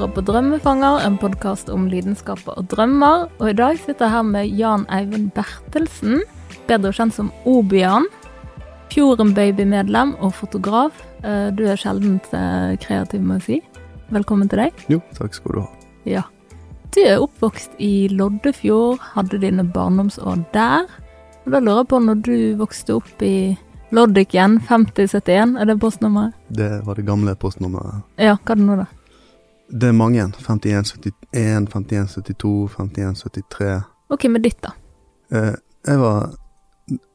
Hører på Drømmefanger, en podkast om lidenskaper og drømmer. Og i dag sitter jeg her med Jan Eivind Bertelsen, bedre kjent som Obian. Fjorden Baby-medlem og fotograf. Eh, Du er sjeldent eh, kreativ, må jeg si. Velkommen til deg. Jo, takk skal du ha. Ja. Du er oppvokst i Loddefjord, hadde dine barndomsår der. Og da lurer jeg på, når du vokste opp i Loddiken 5071, er det postnummeret? Det var det gamle postnummeret. Ja, hva er det nå, da? Det er mange. 51, 71, 51, 72, 51, 73. Ok, med ditt, da. Eh, jeg var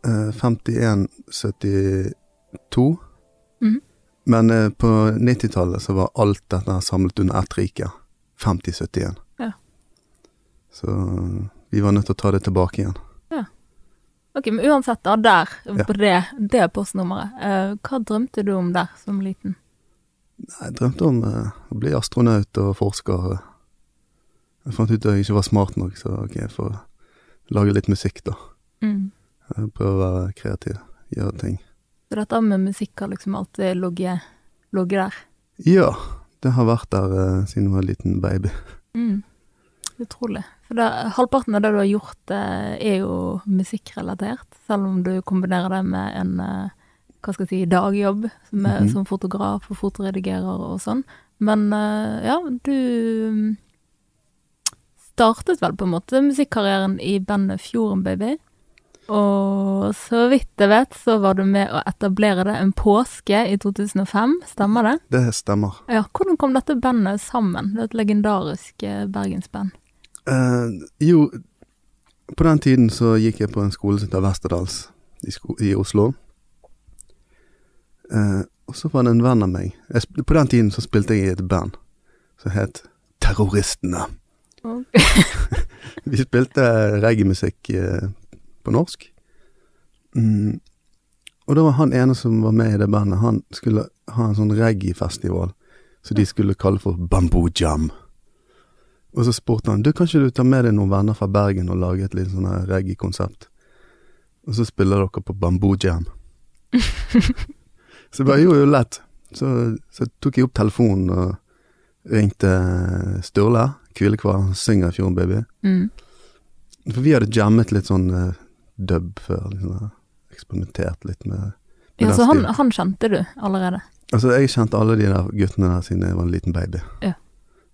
eh, 5172. Mhm. Men eh, på 90-tallet så var alt dette samlet under ett rike. 5071. Ja. Så vi var nødt til å ta det tilbake igjen. Ok, Men uansett, da, der, Ja. på det, det postnummeret, eh, hva drømte du om der som liten? Jeg drømte om eh, å bli astronaut og forsker. Jeg fant ut at jeg ikke var smart nok, så ok, jeg får lage litt musikk, da. Mm. Prøve å være kreativ, gjøre ting. Så dette med musikk har liksom alltid ligget der? Ja, det har vært der eh, siden jeg var en liten baby. Mm. Utrolig. For det, halvparten av det du har gjort, eh, er jo musikkrelatert, selv om du kombinerer det med en eh, hva skal jeg si, dagjobb med, Mhm. som fotograf og fotoredigerer og sånn. Men eh, ja, du mm, startet vel på en måte musikkarrieren i bandet Fjorden Baby. Og så vidt jeg vet, så var du med å etablere det en påske i 2005, stemmer det? Det stemmer. Ja, hvordan kom dette bandet sammen? Det er et legendarisk eh, bergensband. Uh, jo, på den tiden så gikk jeg på en skole som heter Westerdals i, i Oslo. Eh, og så var det en venn av meg jeg, På den tiden så spilte jeg i et band som het Terroristene. Vi spilte reggaemusikk uh, på norsk. Mm. Og da var han ene som var med i det bandet, han skulle ha en sånn reggae-festival som de skulle kalle for Bamboo Jam. Og så spurte han du, kan ikke du ta med deg noen venner fra Bergen og lage et litt sånn reggae-konsept. Og så spiller dere på Bamboo Jam. så jeg bare, jo, jo, lett. Så, så tok jeg opp telefonen og ringte Sturle Kvilekvar, synger Fjorden Baby. Mm. For vi hadde jammet litt sånn uh, dub før. Liksom, eksperimentert litt med, med Ja, så han, han kjente du allerede? Altså, jeg kjente alle de der guttene der siden jeg var en liten baby. Ja.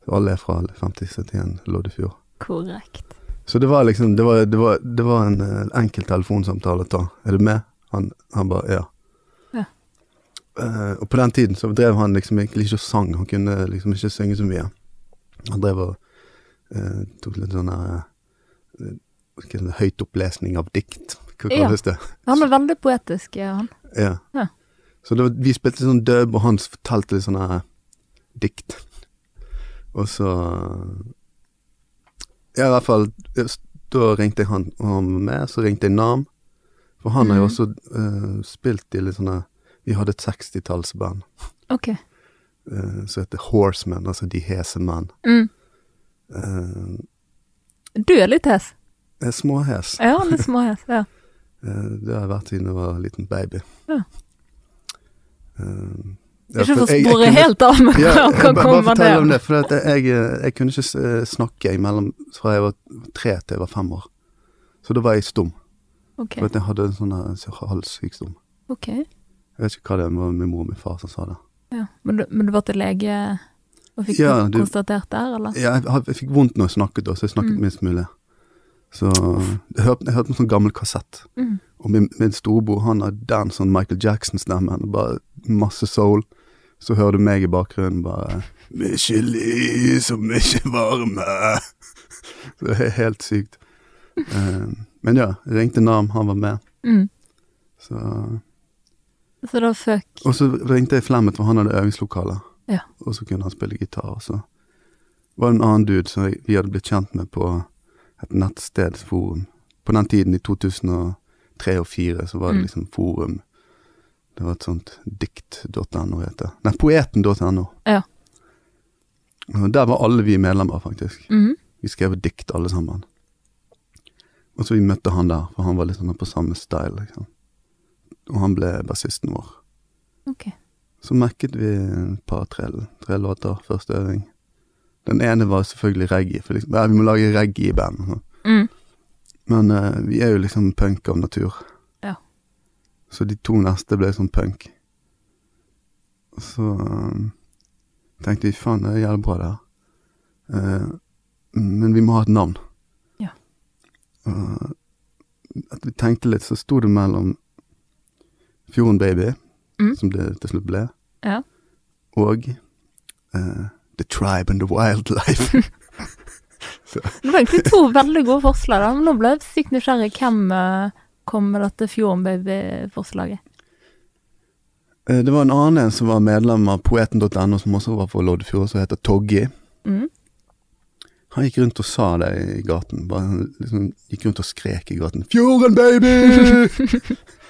Så alle er fra 5071 Loddefjord. Korrekt. Så det var liksom Det var, det var, det var en uh, enkel telefonsamtale å ta. Er du med? Han, han bare ja. Ja. Eh, og på den tiden så drev han liksom egentlig ikke og sang. Han kunne liksom ikke synge så mye. Han drev og uh, tok litt sånn det, Høytopplesning av dikt. Hva Ja. kalles det? Han er veldig poetisk, ja, han. Ja. Ja. Så det var, vi spilte sånn dub, og han fortalte litt sånne dikt. Og så Ja, i hvert fall Da ringte jeg han, og han var med. Så ringte jeg Nam. For han har jo Mhm. også spilt i litt sånne Vi hadde et 60-tallsband Ok. uh, som heter Horsemen, altså De hese menn. Mm. Uh, Du er litt hes. småhes. Ja, han er småhes, ja. Uh, det har jeg vært siden jeg var en liten baby. Ja. Uh, ja, Ikke for å jeg- jeg kunne- helt av, men Ja, hva bare, bare kommer fortell om det? For jeg, jeg kunne ikke snakke imellom fra jeg var tre til jeg var fem år. Så da var jeg stum. Okay. For jeg hadde en sånn halssykdom. ok. Jeg vet ikke hva det var, min mor og min far som sa det. Ja. Men, du, men du var til lege og fikk Ja, du- konstatert der, eller? Ja, jeg, jeg fikk vondt når jeg snakket, da, så jeg snakket Mm. minst mulig. Så jeg hørte, jeg hørte en sånn gammel kassett. Mm. Og min, min storebror han har den sånn Michael Jackson-stemmen. Bare masse soul. Så hører du meg i bakgrunnen bare Mykje lys og mykje varme. Så det er helt sykt. um, men ja, ringte Nam, han var med. Mm. Så Så da føk Og så ringte jeg Flemmet, for han hadde øvingslokale. Ja. Og så kunne han spille gitar. Og så var det en annen dude som vi hadde blitt kjent med på et nettstedsforum. På den tiden, i 2003 og 2004, så var det Mm. liksom forum. Det var et sånt dikt.no het det. Nei, poeten.no. Ja. Og Der var alle vi medlemmer, faktisk. Mhm. Vi skrev dikt alle sammen. Og så vi møtte han der, for han var litt sånn på samme style, liksom. Og han ble bassisten vår. Ok. Så mekket vi et par tre, låter første øving. Den ene var selvfølgelig reggae, for liksom, ja, vi må lage reggae i band. Mm. Men uh, vi er jo liksom punk av natur. Ja. Så de to neste ble sånn punk. Så eh, tenkte vi faen, det er jævlig bra det her. Uh, men vi må ha et navn. Ja. Uh, at vi tenkte litt, så sto det mellom Fjorden Baby, Mm. som det til slutt ble, Ja. og uh, The Tribe and the Wildlife. Det var egentlig to veldig gode forslag, da. Men nå ble jeg sykt nysgjerrig. Hvem eh, kom med dette Fjorden Baby-forslaget? Eh, Det var en annen en som var medlem av poeten.no, som også var fra Loddefjord, som heter Toggi. Mm. Han gikk rundt og sa det i gaten. Bare liksom Gikk rundt og skrek i gaten 'Fjorden, baby!'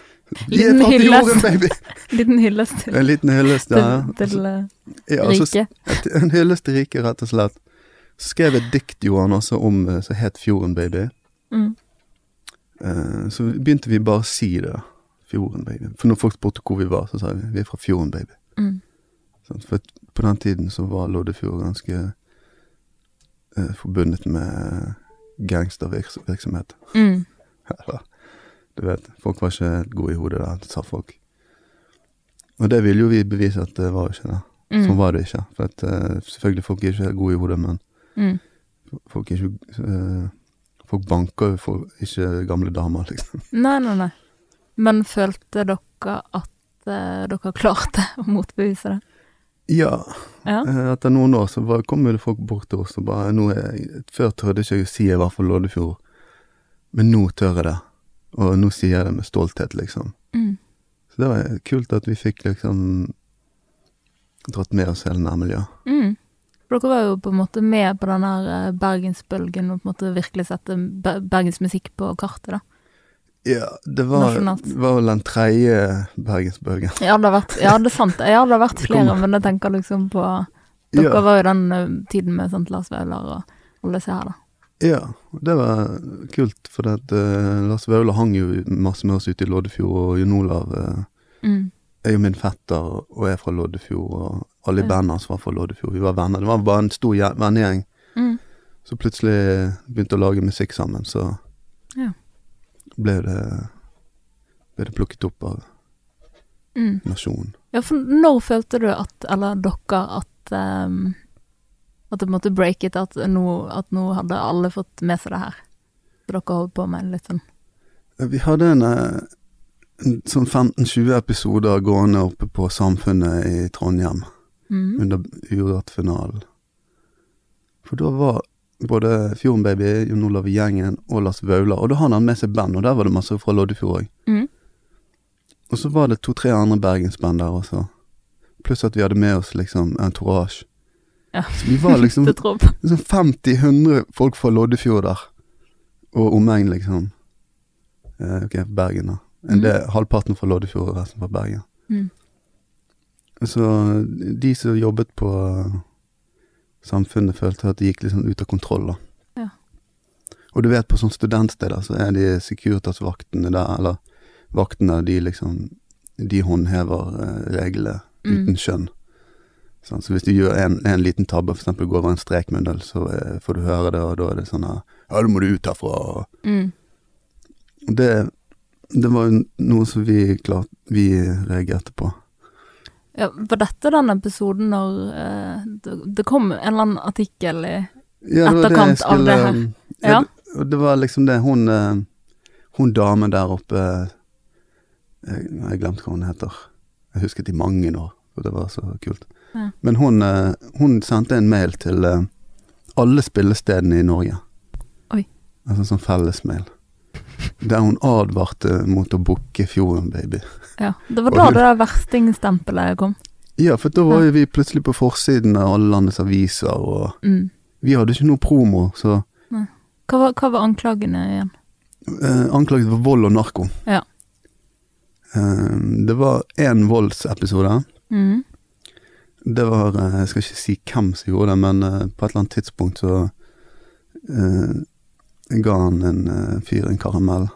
Liten hyllest. Liten hyllest til, En liten hyllest, ja. til, til eh, ja altså, riket. en hyllest til riket, rett og slett. Så skrev et dikt, Johan, også om eh, som het 'Fjorden, baby'. Mm. Uh, Så begynte vi bare å si det. da. Fjorden, baby. For når folk spurte hvor vi var, så sa vi 'vi er fra Fjorden, baby'. Mm. Sånn, For på den tiden så var Loddefjord ganske uh, forbundet med gangstervirksomhet. Mm. Eller, du vet, folk var ikke gode i hodet da, sa folk. Og det ville jo vi bevise at det var jo ikke det. Mm. Sånn var det ikke. For at uh, selvfølgelig folk er ikke gode i hodet, men Mm. folk er ikke uh, Folk banker jo for, ikke gamle damer, liksom. Nei, nei, nei. Men følte dere at uh, dere klarte å motbevise det? Ja, Ja. etter noen år så var, kom jo folk bort til oss og bare nå er jeg, Før tørde ikke jeg å si jeg var fra Loddefjord, men nå tør jeg det. Og nå sier jeg det med stolthet, liksom. Mm. Så det var kult at vi fikk liksom dratt med oss hele nærmiljøet. Mm. For dere var jo på en måte med på den her eh, bergensbølgen og på en måte virkelig sette ber- bergensmusikk på kartet, da. Ja, det var, var vel den tredje bergensbølgen. Ja, det har vært, ja, det er sant. Ja, det har vært flere, men jeg tenker liksom på Dere Ja, var jo den eh, tiden med sånt Lars Vaular og alle disse her, da. Ja, det var kult, for at, uh, Lars Vaular hang jo masse med oss ute i Loddefjord, og Jon Olav uh, Mm. er jo min fetter og er fra Loddefjord, og alle i Ja. bandet hans var fra Loddefjord. Vi var venner. Det var bare en stor gje- vennegjeng. Mm. Så plutselig begynte å lage musikk sammen, så Ja. ble det ble det plukket opp av Mm. nasjonen. Ja, for når følte du at, eller dere, at At det måtte break it, at nå, at nå hadde alle fått med seg det her? Så dere holdt på med litt sånn Vi hadde en, eh, en sånn 15-20 episoder gående oppe på Samfunnet i Trondheim mm. under Urørt-finalen. For da var både Fjordenbaby, Jon Olav gjengen og Lars Vaular, og da hadde han med seg band, og der var det masse fra Loddefjord òg. Mm. Og så var det to-tre andre bergensband der også. Pluss at vi hadde med oss liksom entourage. Ja. Så vi var liksom, Det liksom 50-100 folk fra Loddefjord der. Og omegn, liksom. Eh, ok, Bergen, da. En Mhm. del, halvparten fra Loddefjord og resten fra Bergen. Mm. Så de som jobbet på samfunnet, følte at det gikk sånn ut av kontroll, da. Ja. Og du vet, på sånne studentsteder så er de Securitas-vaktene der, eller vaktene, de liksom De håndhever eh, reglene Mm. uten skjønn. Sånn, så hvis du gjør en, en liten tabbe, eksempel går over en strekmunnel, så eh, får du høre det, og da er det sånn at, Ja, da må du ut herfra. og Mm. det, det var jo noe som vi klart Vi reagerte på. Ja, var dette den episoden når eh, det, det kom en eller annen artikkel i Ja, det var det skulle, Etterkant av det her. Ja, Ja. det- det var liksom det Hun, eh, hun damen der oppe Jeg jeg har glemt hva hun heter. Jeg husket i mange år, for det var så kult. Ja. Men hun, eh, hun sendte en mail til eh, alle spillestedene i Norge. Oi. Altså sånn fellesmail. Der hun advarte mot å booke Fjorden Baby. Ja, det var da det der verstingstempelet kom. Ja, for da var jo vi plutselig på forsiden av alle landets aviser, og Mm. vi hadde ikke noe promo, så Hva, var, hva var anklagene igjen? eh, anklaget for vold og narko. Ja. Eh, det var én voldsepisode. Mm. Det var eh, Jeg skal ikke si hvem som gjorde det, men eh, på et eller annet tidspunkt så eh, ga han en eh, fyr en karamell.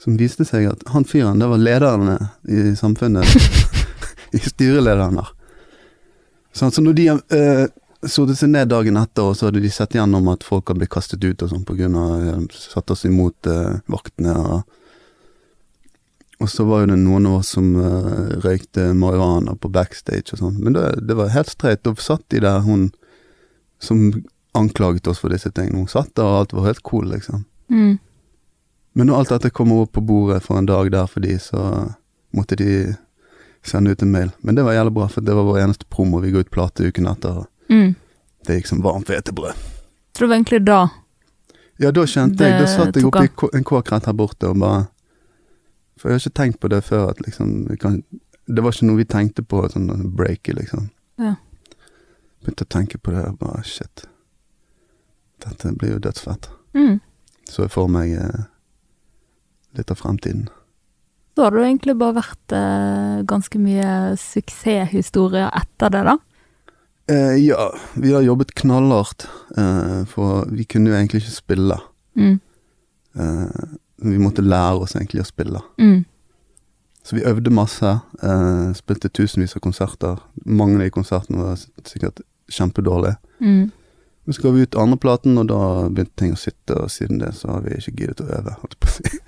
Som viste seg at han fyren, det var lederne i samfunnet. I styrelederen der. Sånn, så når de eh, sittet seg ned dagen etter, og så hadde de sett gjennom at folk hadde blitt kastet ut og sånn eh, Satt oss imot eh, vaktene og Og så var jo det noen av oss som uh, røykte marihuana på backstage og sånn. Men det, det var helt streit. Da satt de der, hun som anklaget oss for disse tingene. Hun satt der, og alt var helt cool, liksom. Mm. Men når alt dette kommer opp på bordet for en dag der for de, så måtte de sende ut en mail. Men det var jævlig bra, for det var vår eneste promo. Vi ga ut plate uken etter. og Mm. Det gikk som varmt hvetebrød. Tror det var egentlig da Ja, da kjente jeg Da satt jeg oppe i en kåk rett her borte og bare For jeg har ikke tenkt på det før, at liksom kan, Det var ikke noe vi tenkte på, sånn breaket, liksom. Ja. Begynte å tenke på det og bare shit. Dette blir jo dødsfett. mm. Så jeg får meg eh, litt av fremtiden. Så har det egentlig bare vært eh, ganske mye suksesshistorier etter det, da. Eh, ja, vi har jobbet knallhardt, eh, for vi kunne jo egentlig ikke spille. Mm. Eh, vi måtte lære oss egentlig å spille. Mm. Så vi øvde masse, eh, spilte tusenvis av konserter. Mange av de konsertene var sikkert kjempedårlige. Mm. Men så ga vi ut andreplaten, og da begynte ting å sitte, og siden det så har vi ikke giddet å øve.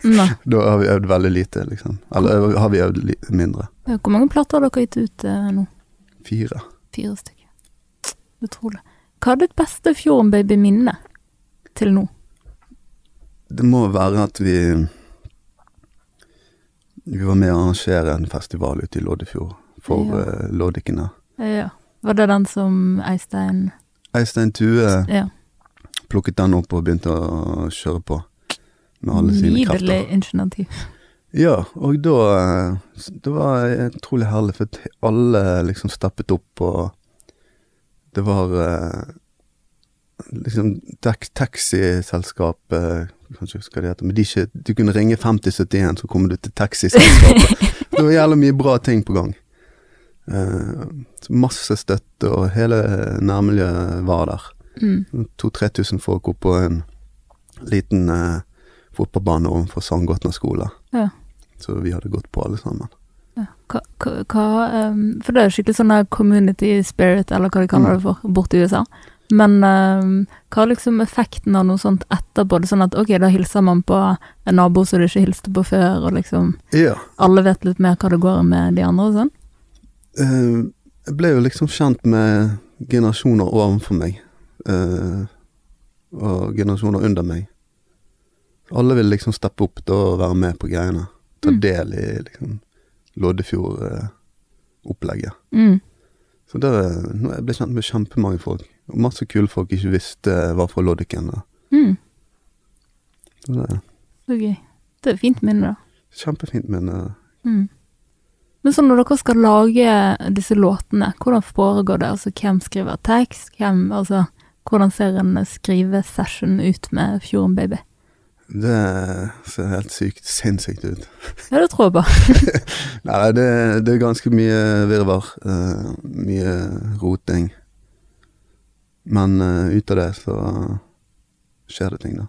Da har vi øvd veldig lite, liksom. Eller har vi øvd mindre. Hvor mange plater har dere gitt ut eh, nå? Fire. Fire stykker. Utrolig. Hva er ditt beste Fjorden Baby-minne til nå? Det må være at vi Vi var med å arrangere en festival ute i Loddefjord for Ja. uh, loddikene. Ja. Var det den som Eistein Eistein Tue Ja. plukket den opp og begynte å kjøre på med alle sine krefter. Nydelig initiativ. Ja, og da eh, Det var utrolig herlig, for alle liksom steppet opp, og det var eh, liksom tek taxiselskap eh, Jeg kan ikke huske hva det men de ikke, du kunne ringe 5071, så kommer du til taxiselskapet. det var jævlig mye bra ting på gang. Uh, masse støtte, og hele nærmiljøet var der. Mm. 2000-3000 folk opp på en liten uh, fotballbane overfor Sandgotna skole. Ja. Så vi hadde gått på alle sammen. Ja. Hva, hva, ehm, For det er jo skikkelig sånn der community spirit, eller hva de kaller det for, borte i USA. Men uh, hva er liksom effekten av noe sånt etterpå? Det er sånn at ok, da hilser man på en nabo som du ikke hilste på før, og liksom Ja. alle vet litt mer hva det går med de andre og sånn? Uh, jeg ble jo liksom kjent med generasjoner ovenfor meg. uh, og generasjoner under meg. Alle ville liksom steppe opp da og være med på greiene. Ta Mm. del i liksom Loddefjord-opplegget. Mm. Så det, nå jeg ble kjent med kjempemange folk. Masse kule folk ikke visste var fra Loddiken. da. Mm. Så det Så gøy. Det er et fint minne, da. kjempefint, men eh, Mm. Men så når dere skal lage disse låtene, hvordan foregår det? Altså, hvem skriver tekst? Hvem, altså, hvordan ser en skrivesession ut med Fjorden Baby? det ser helt sykt sinnssykt ut. Ja, det tror jeg på. Nei, det, det er ganske mye virvar. Uh, mye roting. Men uh, ut av det så skjer det ting, da.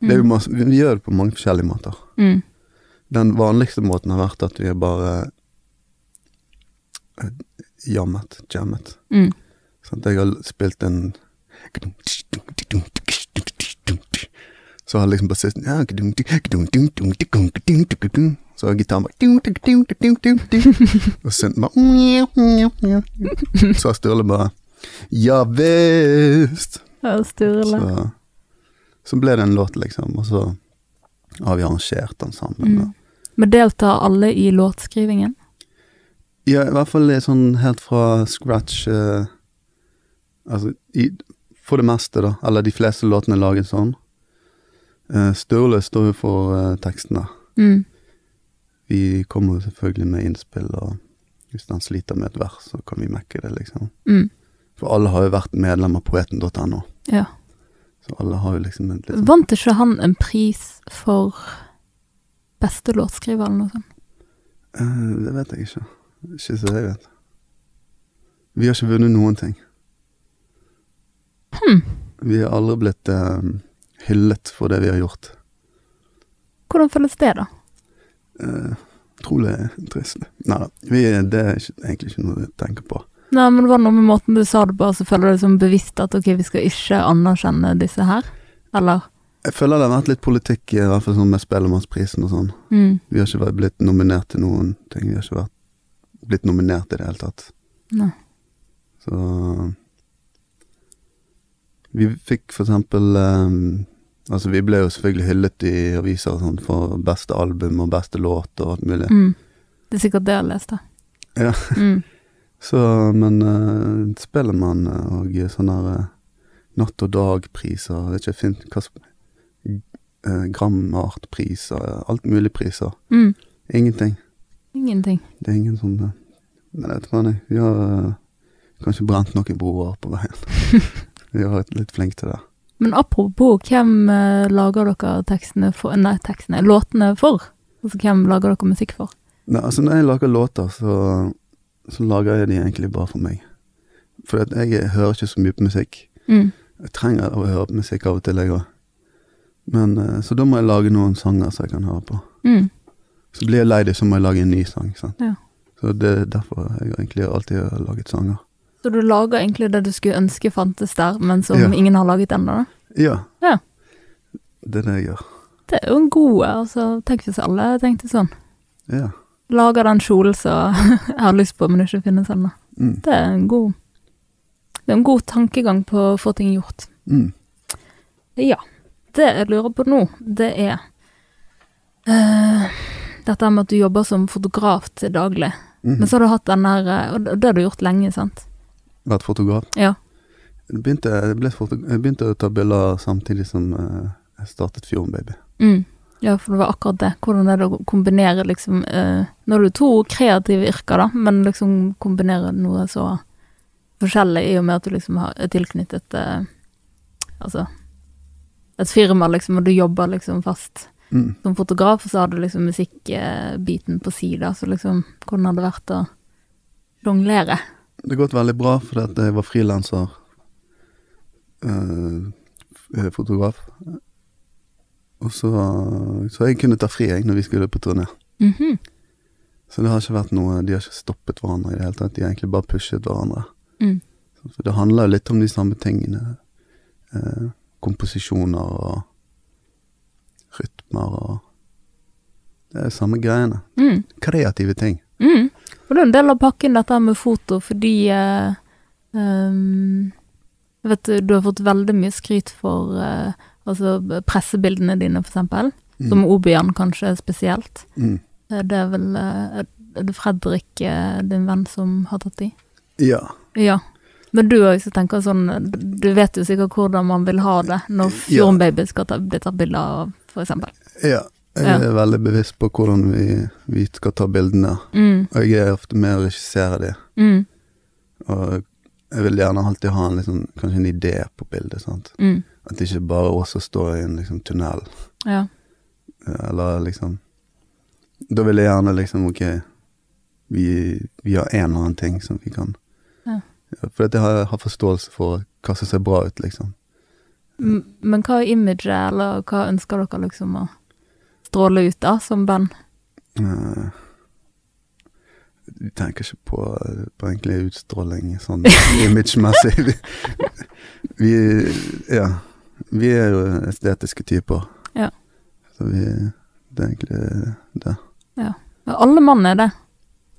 Det er jo masse, vi, vi gjør det på mange forskjellige måter. Mm. Den vanligste måten har vært at vi har bare uh, jammet, jammet. Mm. Sånn jeg har spilt en Så har liksom bassisten ja, Så har gitaren bare Og synten bare Så har Sturle bare Ja visst! Ja, Sturle. Så, så ble det en låt, liksom, og så har vi arrangert den sammen. Mm. Men deltar alle i låtskrivingen? Ja, i hvert fall sånn helt fra scratch eh, Altså, i, for det meste, da. Eller de fleste låtene er laget sånn. Eh, Sturle står jo for eh, tekstene. Mm. Vi kommer selvfølgelig med innspill, og hvis han sliter med et vers, så kan vi mekke det, liksom. Mm. For alle har jo vært medlem av poeten.no, Ja. så alle har jo liksom en sånn Vant ikke han en pris for beste låtskriver eller noe sånt? Uh, Det vet jeg ikke. Ikke så jeg vet. Vi har ikke vunnet noen ting. Hm. Vi har aldri blitt uh, hyllet for det vi har gjort. Hvordan føles det, da? Uh, Utrolig trist. Nei da, det er ikke, egentlig ikke noe vi tenker på. Nei, men det var noe med måten du sa det på, så føler du som bevisst at ok, vi skal ikke anerkjenne disse her? Eller? Jeg føler det har vært litt politikk, i hvert fall sånn med Spellemannsprisen og sånn. Mm. Vi har ikke blitt nominert til noen ting. Vi har ikke vært blitt nominert i det hele tatt. Nei. Så Vi fikk for eksempel um, Altså, vi ble jo selvfølgelig hyllet i aviser og sånn for beste album og beste låt og alt mulig. Mm. Det er sikkert det jeg da. Ja. Mm. Så, men uh, Spellemann og sånne der eh, Natt og dag-priser, vet ikke, fint, hva uh, eh, Grammartpriser, alt mulig priser. Mm. Ingenting. Ingenting. Det er ingen sånne Men jeg vet faen, jeg. Vi har uh, kanskje brent noen broer på veien. vi har vært litt flinke til det. Men apropos, hvem eh, lager dere tekstene for Nei, tekstene, låtene for? Altså hvem lager dere musikk for? Nei, altså Når jeg lager låter, så, så lager jeg de egentlig bare for meg. For jeg hører ikke så mye på musikk. Mm. Jeg trenger å høre på musikk av og til, jeg òg. Men eh, Så da må jeg lage noen sanger som jeg kan høre på. Mm. Så blir jeg lei det, så må jeg lage en ny sang. Ja. Så det er derfor jeg egentlig alltid har laget sanger. Så du lager egentlig det du skulle ønske fantes der, men som Ja. ingen har laget ennå? Ja. Ja. Det er det jeg gjør. Det er jo en god altså, Tenk hvis alle tenkte sånn. Ja. Lager den kjolen som jeg har lyst på, men ikke finnes ennå. Mm. Det er en god Det er en god tankegang på å få ting gjort. Mm. Ja. Det jeg lurer på nå, det er uh, Dette med at du jobber som fotograf til daglig. Mhm. Men så har du hatt den der eh, Og det har du gjort lenge, sant? Vært fotograf. Ja. Jeg begynte, jeg begynte å ta bilder samtidig som eh, jeg startet Fjorden Baby. Mm. Ja, for det var akkurat det. Hvordan er det å kombinere liksom eh, Nå er det to kreative yrker, da, men liksom kombinere noe så forskjellig i og med at du liksom har, tilknyttet eh, Altså et firma, liksom, og du jobber liksom fast Mm. som fotograf, og så har du liksom musikkbiten på sida, så liksom Hvordan har det vært å jonglere? Det har gått veldig bra fordi at jeg var frilanser. eh, fotograf. Og så, så jeg kunne ta fri jeg når vi skulle på turné. Mhm. Så det har ikke vært noe De har ikke stoppet hverandre i det hele tatt. De har egentlig bare pushet hverandre. Mm. Så det handler jo litt om de samme tingene. Eh, komposisjoner og rytmer og Det er samme greiene. Mm. Kreative ting. Mm. Og det er en del av pakken dette med foto, fordi eh, um, Jeg vet du har fått veldig mye skryt for eh, altså pressebildene dine, for eksempel. Mm. Som Obian kanskje spesielt. Mm. Eh, Det er vel eh, Er det Fredrik, eh, din venn, som har tatt de? Ja. Ja. Men du òg tenker sånn Du vet jo sikkert hvordan man vil ha det når Fjordenbaby skal ta, bli tatt bilde av, eksempel. ja. Jeg Ja. er veldig bevisst på hvordan vi, vi skal ta bildene. Mm. Og jeg er ofte med å regissere de. Mm. Og jeg vil gjerne alltid ha en liksom, kanskje en idé på bildet. sant? Mm. At det ikke bare som står i en liksom, tunnel. Ja. Eller liksom Da vil jeg gjerne liksom Ok, vi, vi har en eller annen ting som vi kan Ja. For jeg har, har forståelse for hva som ser bra ut, liksom. M- Men hva er imaget, eller hva ønsker dere liksom å stråle ut da, som band? Eh, Vi tenker ikke på, på egentlig utstråling sånn imagemessig. Vi, vi Ja. Vi er jo estetiske typer. Ja. Så vi Det er egentlig det. Ja, alle mann er det.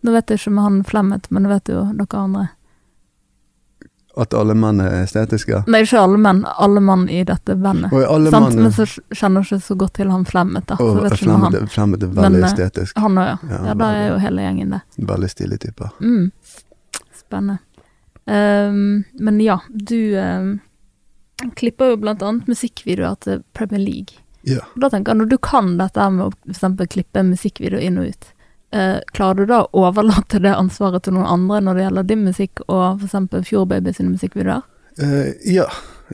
Nå vet jeg ikke med han Flemmet, men det vet jo dere andre. At alle menn er estetiske. Nei, ikke alle menn, alle mann i dette bandet. Sant? mann Men så kjenner jeg ikke så godt til han Flemmet, da. Vet ikke han. Flemmet er- veldig Men, eh, estetisk. Han òg, ja. Ja, Ja, da er jo hele gjengen det. Veldig stilige typer. Mm. Spennende. Um, men ja, du um, klipper jo blant annet musikkvideoer til Premier League. Ja. Da tenker jeg, Når du kan dette med å for eksempel klippe musikkvideo inn og ut, eh, klarer du da å overlate det ansvaret til noen andre når det gjelder din musikk og eksempel Fjordbaby sine musikkvideoer? Eh, ja,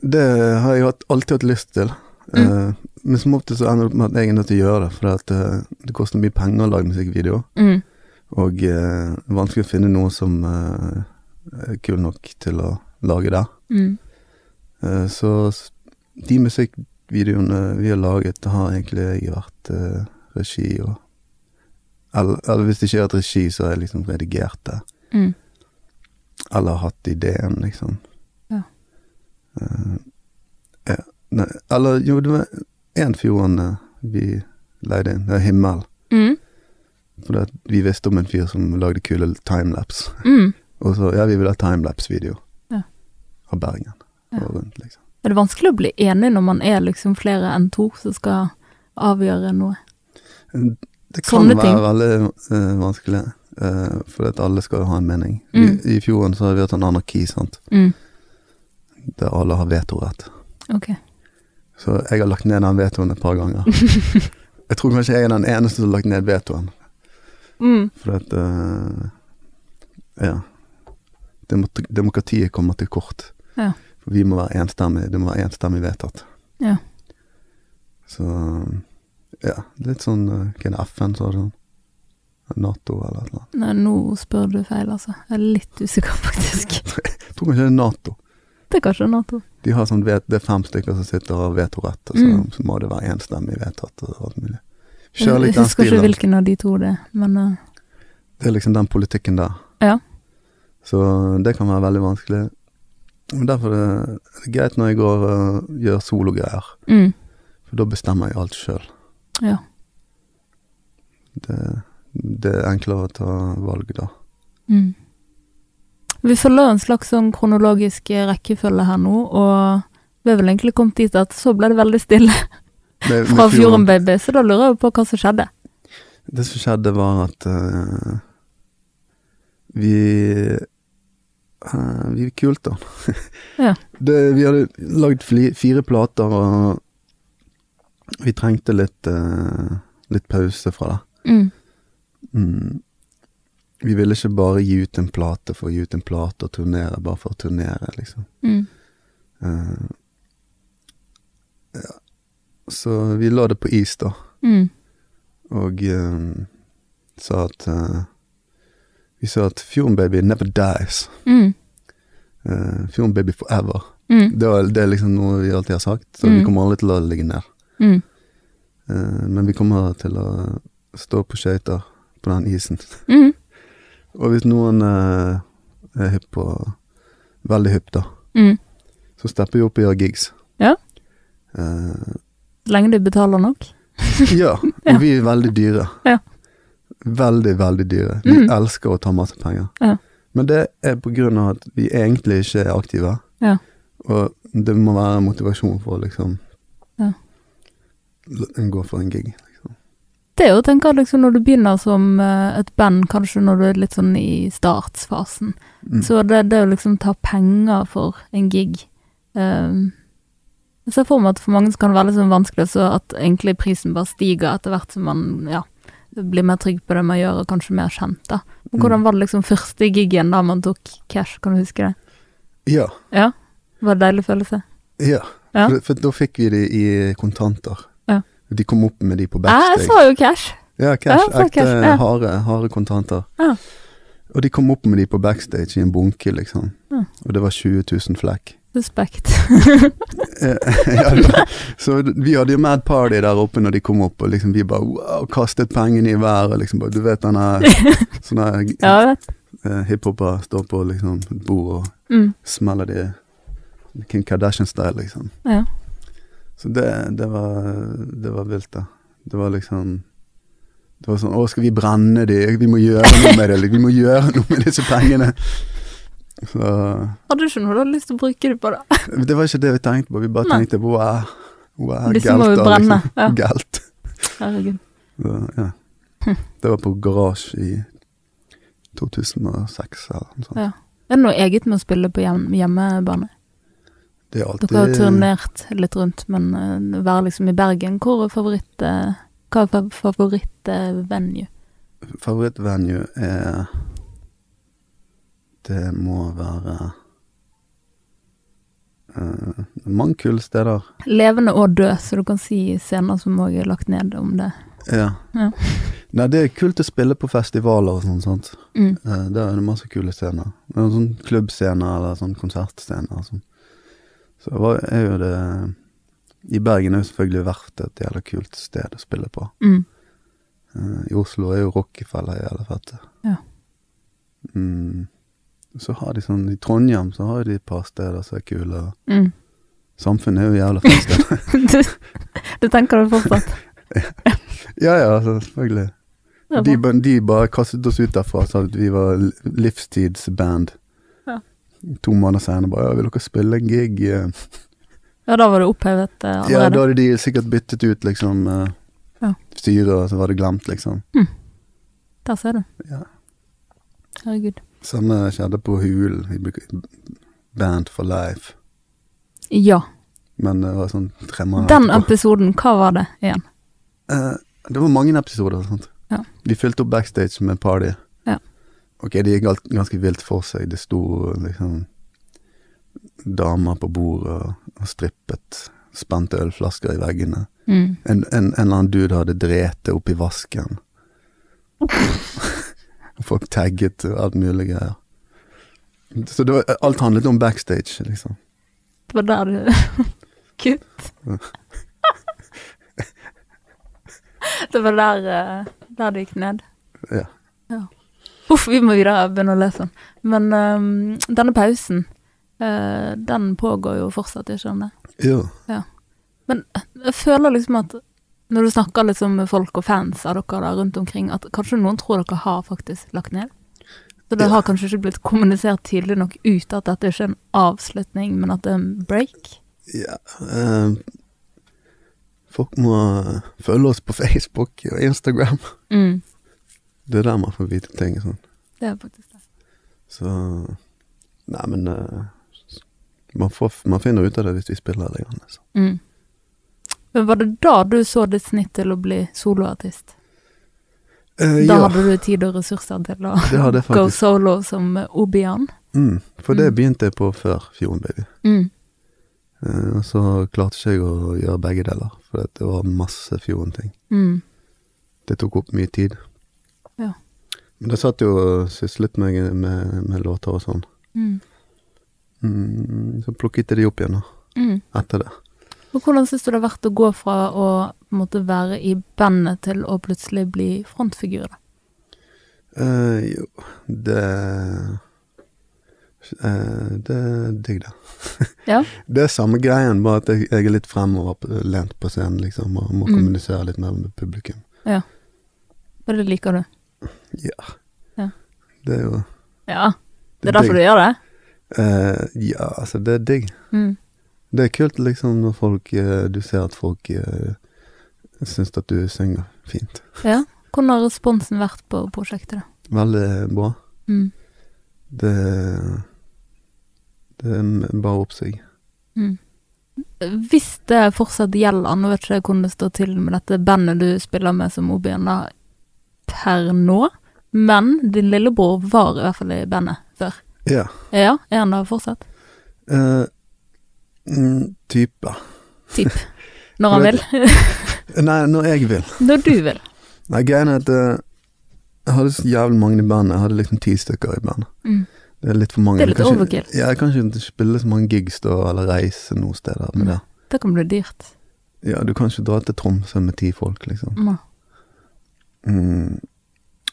det har jeg alltid hatt lyst til. Eh, men som oftest så ender det opp med at jeg er nødt til å gjøre det, for at, eh, det koster mye penger å lage musikkvideo. Mm. Og eh, det er vanskelig å finne noe som eh, er kul nok til å lage det. Mm. Eh, så de musikkvideoene vi har laget, har egentlig jeg vært eh, regi og eller, hvis det ikke har vært regi, så har jeg liksom redigert det. Mm. eller hatt ideen, liksom. Ja. Uh, ja. Nei, eller jo, det var én fjorden eh, vi leide inn. Det var Himmel. Mm. For vi visste om en fyr som lagde kule timelapse. Mm. Og så, ja, vi ville ha timelapse-video Ja. av Bergen og rundt, liksom. Er det vanskelig å bli enig når man er liksom flere enn to som skal avgjøre noe? Det kan Sånne være ting. veldig uh, vanskelig, uh, for alle skal jo ha en mening. Mm. I, I fjorden så har vi hatt en anarki, sant, Mm. der alle har vetorett. Ok. Så jeg har lagt ned den vetoen et par ganger. jeg tror kanskje jeg er den eneste som har lagt ned vetoen, Mm. for at uh, Ja. Demokratiet kommer til kort. Ja. For vi må være enstemmig, det må være enstemmig vedtatt. Ja. Så ja, litt sånn eh, Hva er det FN sa sånn? Nato eller noe? Nei, nå spør du feil, altså. Jeg er litt usikker, faktisk. Jeg tror kanskje det er Nato. Det er kanskje Nato. De har sånn vet, Det er fem stykker som sitter og vetorett, og så, Mm. så må det være enstemmig vedtatt og alt mulig. Jeg Kjør litt den husker ikke hvilken av de to det er, men uh... Det er liksom den politikken der. Ja. Så det kan være veldig vanskelig. Men derfor er det greit når jeg går og gjør sologreier, mm. for da bestemmer jeg alt sjøl. Ja. Det, det er enklere å ta valg da. Mm. Vi følger en slags sånn kronologisk rekkefølge her nå, og vi er vel egentlig kommet dit at så ble det veldig stille Med, fra med Fjorden Baby, så da lurer jeg på hva som skjedde. Det som skjedde, var at uh, vi uh, Vi gikk kult, da. Ja. Det, vi hadde lagd fire plater, og vi trengte litt, uh, litt pause fra det. Mm. Mm. Vi ville ikke bare gi ut en plate for å gi ut en plate og turnere bare for å turnere, liksom. Mm. Uh, ja. Så vi la det på is, da. Mm. og uh, sa at Vi sa at Fjordenbaby never dies. Mm. Uh, Fjorden forever. Mm. Det, var, det er liksom noe vi alltid har sagt, så Mm. vi kommer aldri til å ligge ned. Mm. Eh, men vi kommer til å stå på skøyter på den isen. Mm. Og hvis noen eh, er hypp på Veldig hypp, da, Mm. så stepper vi opp og gjør gigs. Ja. Uh, lenge du betaler nok. ja, og vi er veldig dyre. Ja. Veldig, veldig dyre. Vi mm. elsker å ta masse penger. Ja. Men det er på grunn av at vi egentlig ikke er aktive. Ja. Og det må være motivasjon for å liksom gå for en gig. Liksom. Det er jo tenke liksom når du begynner som eh, et band, kanskje når du er litt sånn i startsfasen, Mm. så det, det å liksom ta penger for en gig um, Jeg ser for meg at for mange så kan det være litt sånn vanskelig, så at egentlig prisen bare stiger etter hvert som man ja, blir mer trygg på det man gjør, og kanskje mer kjent, da. Men Mm. hvordan var det liksom første gigen da man tok cash, kan du huske det? Ja. Ja? Var det deilig følelse? ja. Ja. For, for da fikk vi det i kontanter. De kom opp med de på backstage. Jeg sa jo cash! Ja, cash. Ja, ekte ja. harde, harde kontanter. Ja. Og de kom opp med de på backstage i en bunke, liksom. Ja. Og det var 20 000 flekk. Suspekt. Eh, ja, så vi hadde jo mad party der oppe når de kom opp, og liksom vi bare wow, kastet pengene i været. Liksom bare, du vet den der sånne ja, eh, står på liksom et bord og Mm. smeller de Kim Kardashian-style, liksom. Ja. Så det, det var Det var vilt, da. Det var liksom Det var sånn Å, skal vi brenne de? Vi må gjøre noe med det. Vi må gjøre noe med disse pengene. Så Hadde du ikke noe du hadde lyst til å bruke det på, da? Det var ikke det vi tenkte på. Vi bare Nei. tenkte wow, wow Disse må vi brenne, Liksom. ja. Galt. Herregud. Så, ja. Det var på Garasje i 2006 eller noe sånt. Ja. Er det noe eget med å spille på hjem hjemmebane? Det alltid Dere har turnert litt rundt, men uh, være liksom i Bergen, hvor er favoritt... eh, hva er favorittvenue? favoritt-venue? Er Det må være uh, mange kule steder. Levende og død, så du kan si scener som òg er lagt ned om det. Ja. Ja. Nei, det er kult å spille på festivaler og sånn, sant. Mm. Uh, der er det masse kule scener. Sånn klubbscener eller sånn konsertscener og sånn. Så det var- er jo det I Bergen er jo selvfølgelig Verft et jævla kult sted å spille på. Mm. Uh, I Oslo er jo Rockefeller jævla fett. Ja. Mm. Så har de sånn I Trondheim så har de et par steder som er kule. Mm. Samfunnet er jo jævla fint sted. du, du tenker det fortsatt? ja ja, altså, selvfølgelig. De, de bare kastet oss ut derfra sa at vi var livstidsband. To måneder senere bare 'Vil dere spille en gig?' eh?» Ja, da var det opphevet allerede. Ja, da hadde de sikkert byttet ut liksom uh, Ja. styret, og så var det glemt, liksom. Der ser du. Ja. Herregud. Samme skjedde på Hul, Band for life. Ja. Men det var sånn tre måneder Den etterpå. episoden, hva var det igjen? Uh, det var mange episoder. Sant? Ja. Vi fylte opp backstage med party. Ja. Ok, det gikk alt, ganske vilt for seg. Det sto liksom damer på bordet og, og strippet. Spente ølflasker i veggene. Mm. En, en, en eller annen dude hadde drete oppi vasken. Folk tagget og alt mulig greier. Så det var, alt handlet om backstage, liksom. Det var der du Kutt. det var der, eh, der du gikk ned. Ja. Uff, vi må videre begynne å lese den. Men um, denne pausen, uh, den pågår jo fortsatt, ikke den det? Ja. Men jeg føler liksom at når du snakker liksom med folk og fans av dere der rundt omkring, at kanskje noen tror dere har faktisk lagt ned? Så det Ja. har kanskje ikke blitt kommunisert tydelig nok ut at dette ikke er en avslutning, men at det er en break? ja eh, folk må følge oss på Facebook og Instagram. Mm, Det er der man får vite ting. Sånn. det er faktisk det. Så Nei, men uh, man, får, man finner ut av det hvis vi spiller litt. Altså. Mm. Men var det da du så ditt snitt til å bli soloartist? Eh, Da ja, hadde du tid og ressurser til å go solo som Obian? Mm, for det Mm. begynte jeg på før Fjorden Baby. Mm. Eh, og så klarte ikke jeg å gjøre begge deler, for det var masse Fjorden-ting. Mm. Det tok opp mye tid. Ja. Men jeg satt jo og syslet med, med, med låter og sånn. Mm. Mm, så plukket jeg de opp igjen da, Mm. etter det. Og hvordan syns du det har vært å gå fra å måtte være i bandet til å plutselig bli frontfigur? da? Uh, jo, det uh, Det er digg, det. Ja. Det er samme greien, bare at jeg, jeg er litt fremoverlent på scenen, liksom, og må Mm. kommunisere litt mer med publikum. Og det liker du? Ja. Ja. Det er jo Ja. Det er digg. derfor du gjør det? Uh, ja, altså, det er digg. Mm. Det er kult, liksom, når folk uh, Du ser at folk uh, syns at du synger fint. Ja. Hvordan har responsen vært på prosjektet, da? Veldig bra. Mm. Det Det bare oppsig. Mm. Hvis det fortsatt gjelder, nå vet ikke jeg hvordan det står til med dette bandet du spiller med som Obian da, per nå, men din lillebror var i hvert fall i bandet før. Ja. Ja, er han der fortsatt? Eh, mm, type. Typ. Når han vil. Nei, når jeg vil. Når du vil. Nei, greien er at uh, jeg hadde så jævlig mange i bandet. Jeg hadde liksom ti stykker i bandet. Mm. Det er litt for mange. Det er litt kanskje, overkill. Ja, jeg kan ikke spille så mange gigs da, eller reise noen steder med Mm. det. Det kan bli dyrt. Ja, du kan ikke dra til Tromsø med ti folk, liksom. Mm.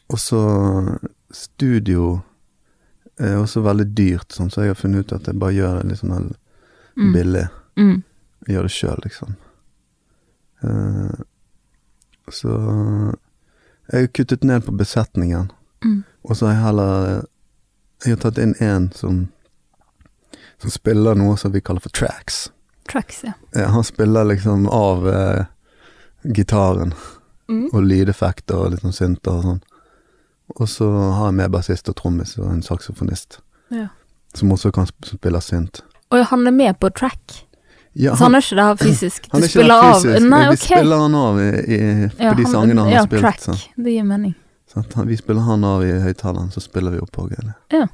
Mm. Og så studio er også veldig dyrt, sånn, så jeg har funnet ut at jeg bare gjør det litt sånn Mm. billig. Mm. Jeg gjør det sjøl, liksom. Uh, så jeg har kuttet ned på besetningen, Mm. og så har jeg heller Jeg har tatt inn en som som spiller noe som vi kaller for tracks. Tracks, ja. ja han spiller liksom av eh, gitaren Mm. og lydeffekter og litt sånn synter og sånn. Og så har jeg med bassist og trommis og en saksofonist, ja. som også kan spille synt. Og han er med på track, Ja, så han er ikke der fysisk. Du han er ikke spiller der av fysisk. Nei, Vi spiller han av i, i, på Ja, de sangene han ja, har spilt. track. Så. Det gir mening. Så at han, vi spiller han av i høyttaleren, så spiller vi opp på greiene. Ja.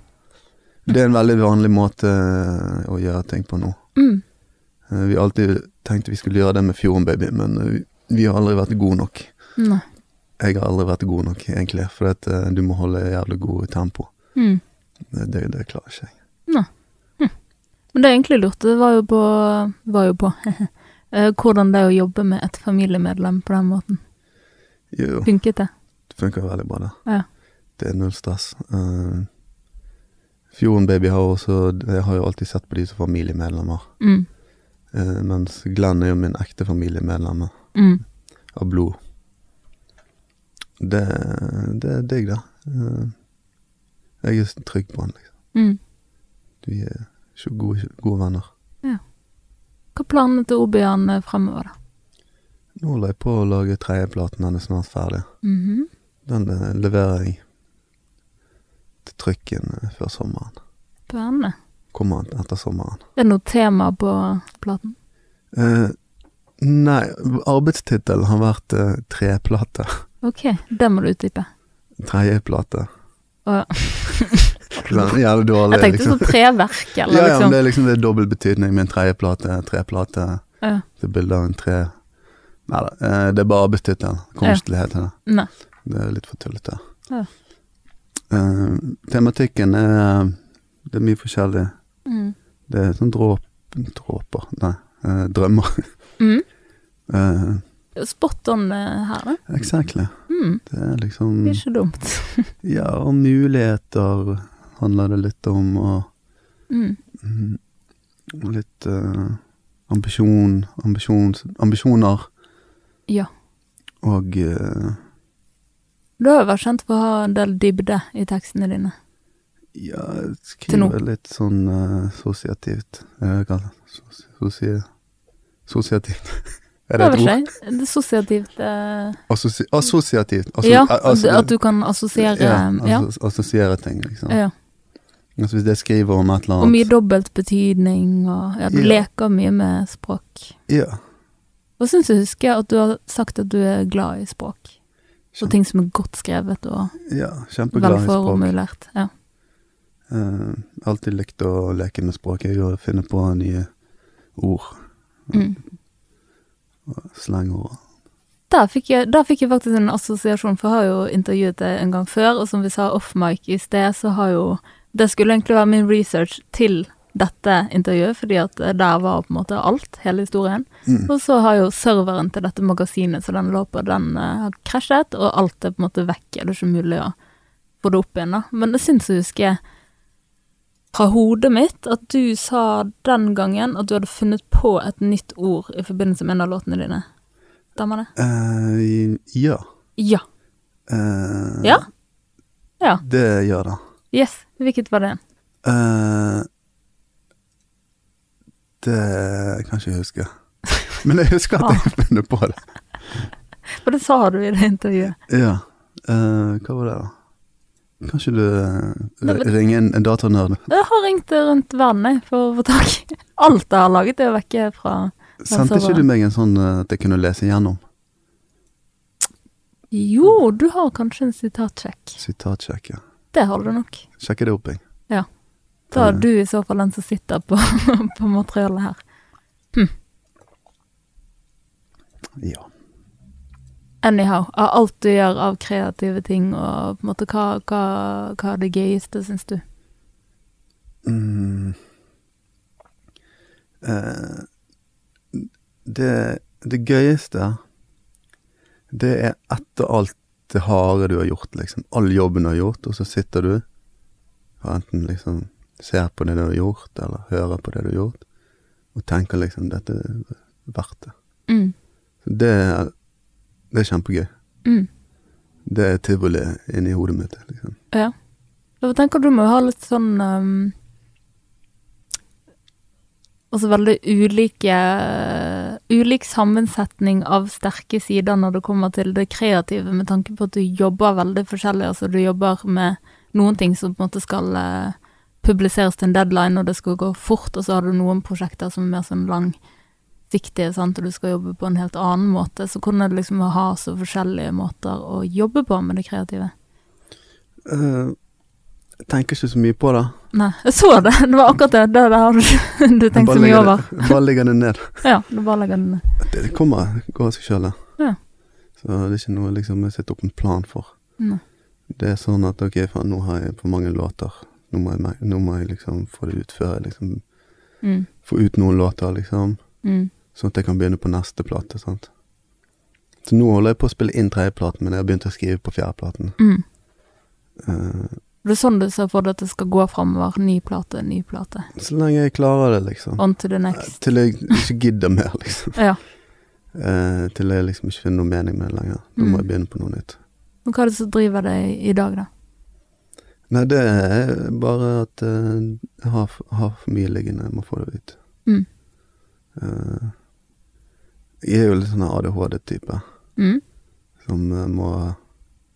Det er en veldig vanlig måte eh, å gjøre ting på nå. Mm. Eh, Vi har alltid tenkt vi skulle gjøre det med Fjorden Baby, men eh, vi, vi har aldri vært gode nok. Nei. Jeg har aldri vært god nok, egentlig, for at, uh, du må holde jævlig god tempo. Mm. Det, det, det klarer ikke jeg. Men det er egentlig lurt. Det var jo på, var jo på eh, hvordan det er å jobbe med et familiemedlem på den måten. Jo, Funket det? det funker veldig bra, det. Ja. Det er null stress. Uh, Fjorden Baby har også Jeg har jo alltid sett på de som familiemedlemmer. Mm. Uh, mens Glenn er jo min ekte familiemedlem Mm. av blod. Det, det er digg, da. Eh, jeg er trygg på han, liksom. Mm. Vi er så gode, gode venner. Hva er planene til Obian eh, fremover, da? Nå holder jeg på å lage tredjeplaten, den er snart ferdig. Mhm. Den eh, leverer jeg til trykken før sommeren. Spennende. Kommer etter sommeren. Det er noe tema på platen? Eh, nei, arbeidstittelen har vært eh, treplate. Ok, det må du utdype. Tredje plate. Oh. jævlig dårlig, Jeg tenkte liksom. sånn treverk, eller ja, ja, liksom. det er liksom det er dobbel betydning med en tredjeplate. Treplate. Ja. Det er bilde av en tre Nei da, eh, det er bare arbeidstittelen. Kommer ikke til å hete det. Er litt for tullete. Ja. Uh, tematikken er Det er mye forskjellig. Mm. Det er sånn dråp, dråper Nei, uh, drømmer. Mm. Eh, Spot on eh, her, da. exactly. Mm. Det er liksom Det er ikke dumt. Ja, og muligheter handler det litt om, og Mm. mm, litt uh, ambisjon, ambisjon, ambisjoner. Ja. Og uh, Du har jo vært kjent for å ha en del dybde i tekstene dine. ja, jeg skriver litt sånn uh, sosiativt. Uh, hva det sosi, Sosiativt. er det Det et ord? Det assosiativt eh, Assosi, assosiativt. Asso- Ja, a- at du kan assosiere ja, Ja. assosiere ting, liksom. ja. Altså, hvis jeg skriver om et eller annet Og mye annet dobbelt betydning, og ja, du Ja. leker mye med språk. Ja. Hva syns jeg husker at du har sagt at du er glad i språk. Og ting som er godt skrevet og ja, kjempeglad i språk. velformulert. Ja. Uh, alltid likt å leke med språk, jeg, finner finne på nye ord. Mm. Slangord. Da fikk, jeg, da fikk jeg faktisk en assosiasjon, for jeg har jo intervjuet deg en gang før, og som vi sa off-mic i sted, så har jo Det skulle egentlig være min research til dette intervjuet, fordi at der var på en måte alt, hele historien. Mm. Og så har jo serveren til dette magasinet som den lå på, den uh, har krasjet, og alt er på en måte vekk. Det er ikke mulig å få det opp igjen, da. Men jeg syns jeg husker fra hodet mitt at du sa den gangen at du hadde funnet på et nytt ord i forbindelse med en av låtene dine. Stemmer det? Uh, ja. Ja. Uh, Ja? Ja. Det gjør det. Yes. Hvilket var det? Uh, det kan ikke jeg huske. Men jeg husker at jeg har funnet på det. For det sa du i det intervjuet. Ja. Eh, hva var det, da? Kan ikke du eh, Nei, ringe en, en datanerd? Jeg har ringt rundt verden jeg, for å få tak i Alt jeg har laget, er vekke fra Sendte ikke du meg en sånn eh, at jeg kunne lese gjennom? Jo, du har kanskje en sitatsjekk. Sitatsjekk, ja. Det har du nok. Sjekke det opp, jeg. Da er du i så fall den som sitter på, på materialet her. Ja. Anyhow, av alt du gjør av kreative ting, og på en måte hva, hva, hva er det gøyeste, syns du? Mm. Eh, det, det gøyeste Det er etter alt det harde du har gjort, liksom. All jobben du har gjort, og så sitter du og enten liksom ser på det du har gjort, eller hører på det du har gjort, og tenker liksom dette er verdt det. Mm. Så det, er- det er kjempegøy. Mm. Det er tivoli inni hodet mitt. liksom. Ja. Hva tenker du må jo ha litt sånn um, Altså veldig ulike Ulik sammensetning av sterke sider når det kommer til det kreative, med tanke på at du jobber veldig forskjellig. Altså du jobber med noen ting som på en måte skal uh, publiseres til en deadline, og det skal gå fort, og så har du noen prosjekter som er mer sånn langsiktige, sant, og du skal jobbe på en helt annen måte. Så hvordan er det liksom å ha så forskjellige måter å jobbe på med det kreative? Eh, jeg tenker ikke så mye på det. Nei, jeg så det. Det var akkurat det. Det det har du, ikke tenkt så mye over. Det, bare legger det ned. Ja, du bare legger den ned. Det, det kommer går av seg sjøl, det. Ja. Så det er ikke noe liksom jeg setter opp en plan for. Nei. Det er sånn at ok, faen, nå har jeg for mange låter. Nå må jeg, nå må jeg liksom få det ut før jeg liksom Mm, Få ut noen låter, liksom. mm, Sånn at jeg kan begynne på neste plate. sant? Så nå holder jeg på å spille inn tredjeplaten, men jeg har begynt å skrive på fjerdeplaten. mm. Uh, Det er sånn du ser for deg at det skal gå framover. Ny plate, ny plate. Så lenge jeg klarer det, liksom. On to the next. Til jeg ikke gidder mer, liksom. Ja. Uh, til jeg liksom ikke finner noe mening med det lenger. Da må Mm. jeg begynne på noe nytt. Men hva er det som driver deg i dag, da? Nei, det er bare at eh, jeg har, har for mye liggende. Jeg må få det ut. Mm. Eh, jeg er jo litt sånn ADHD-type Mm. som eh, må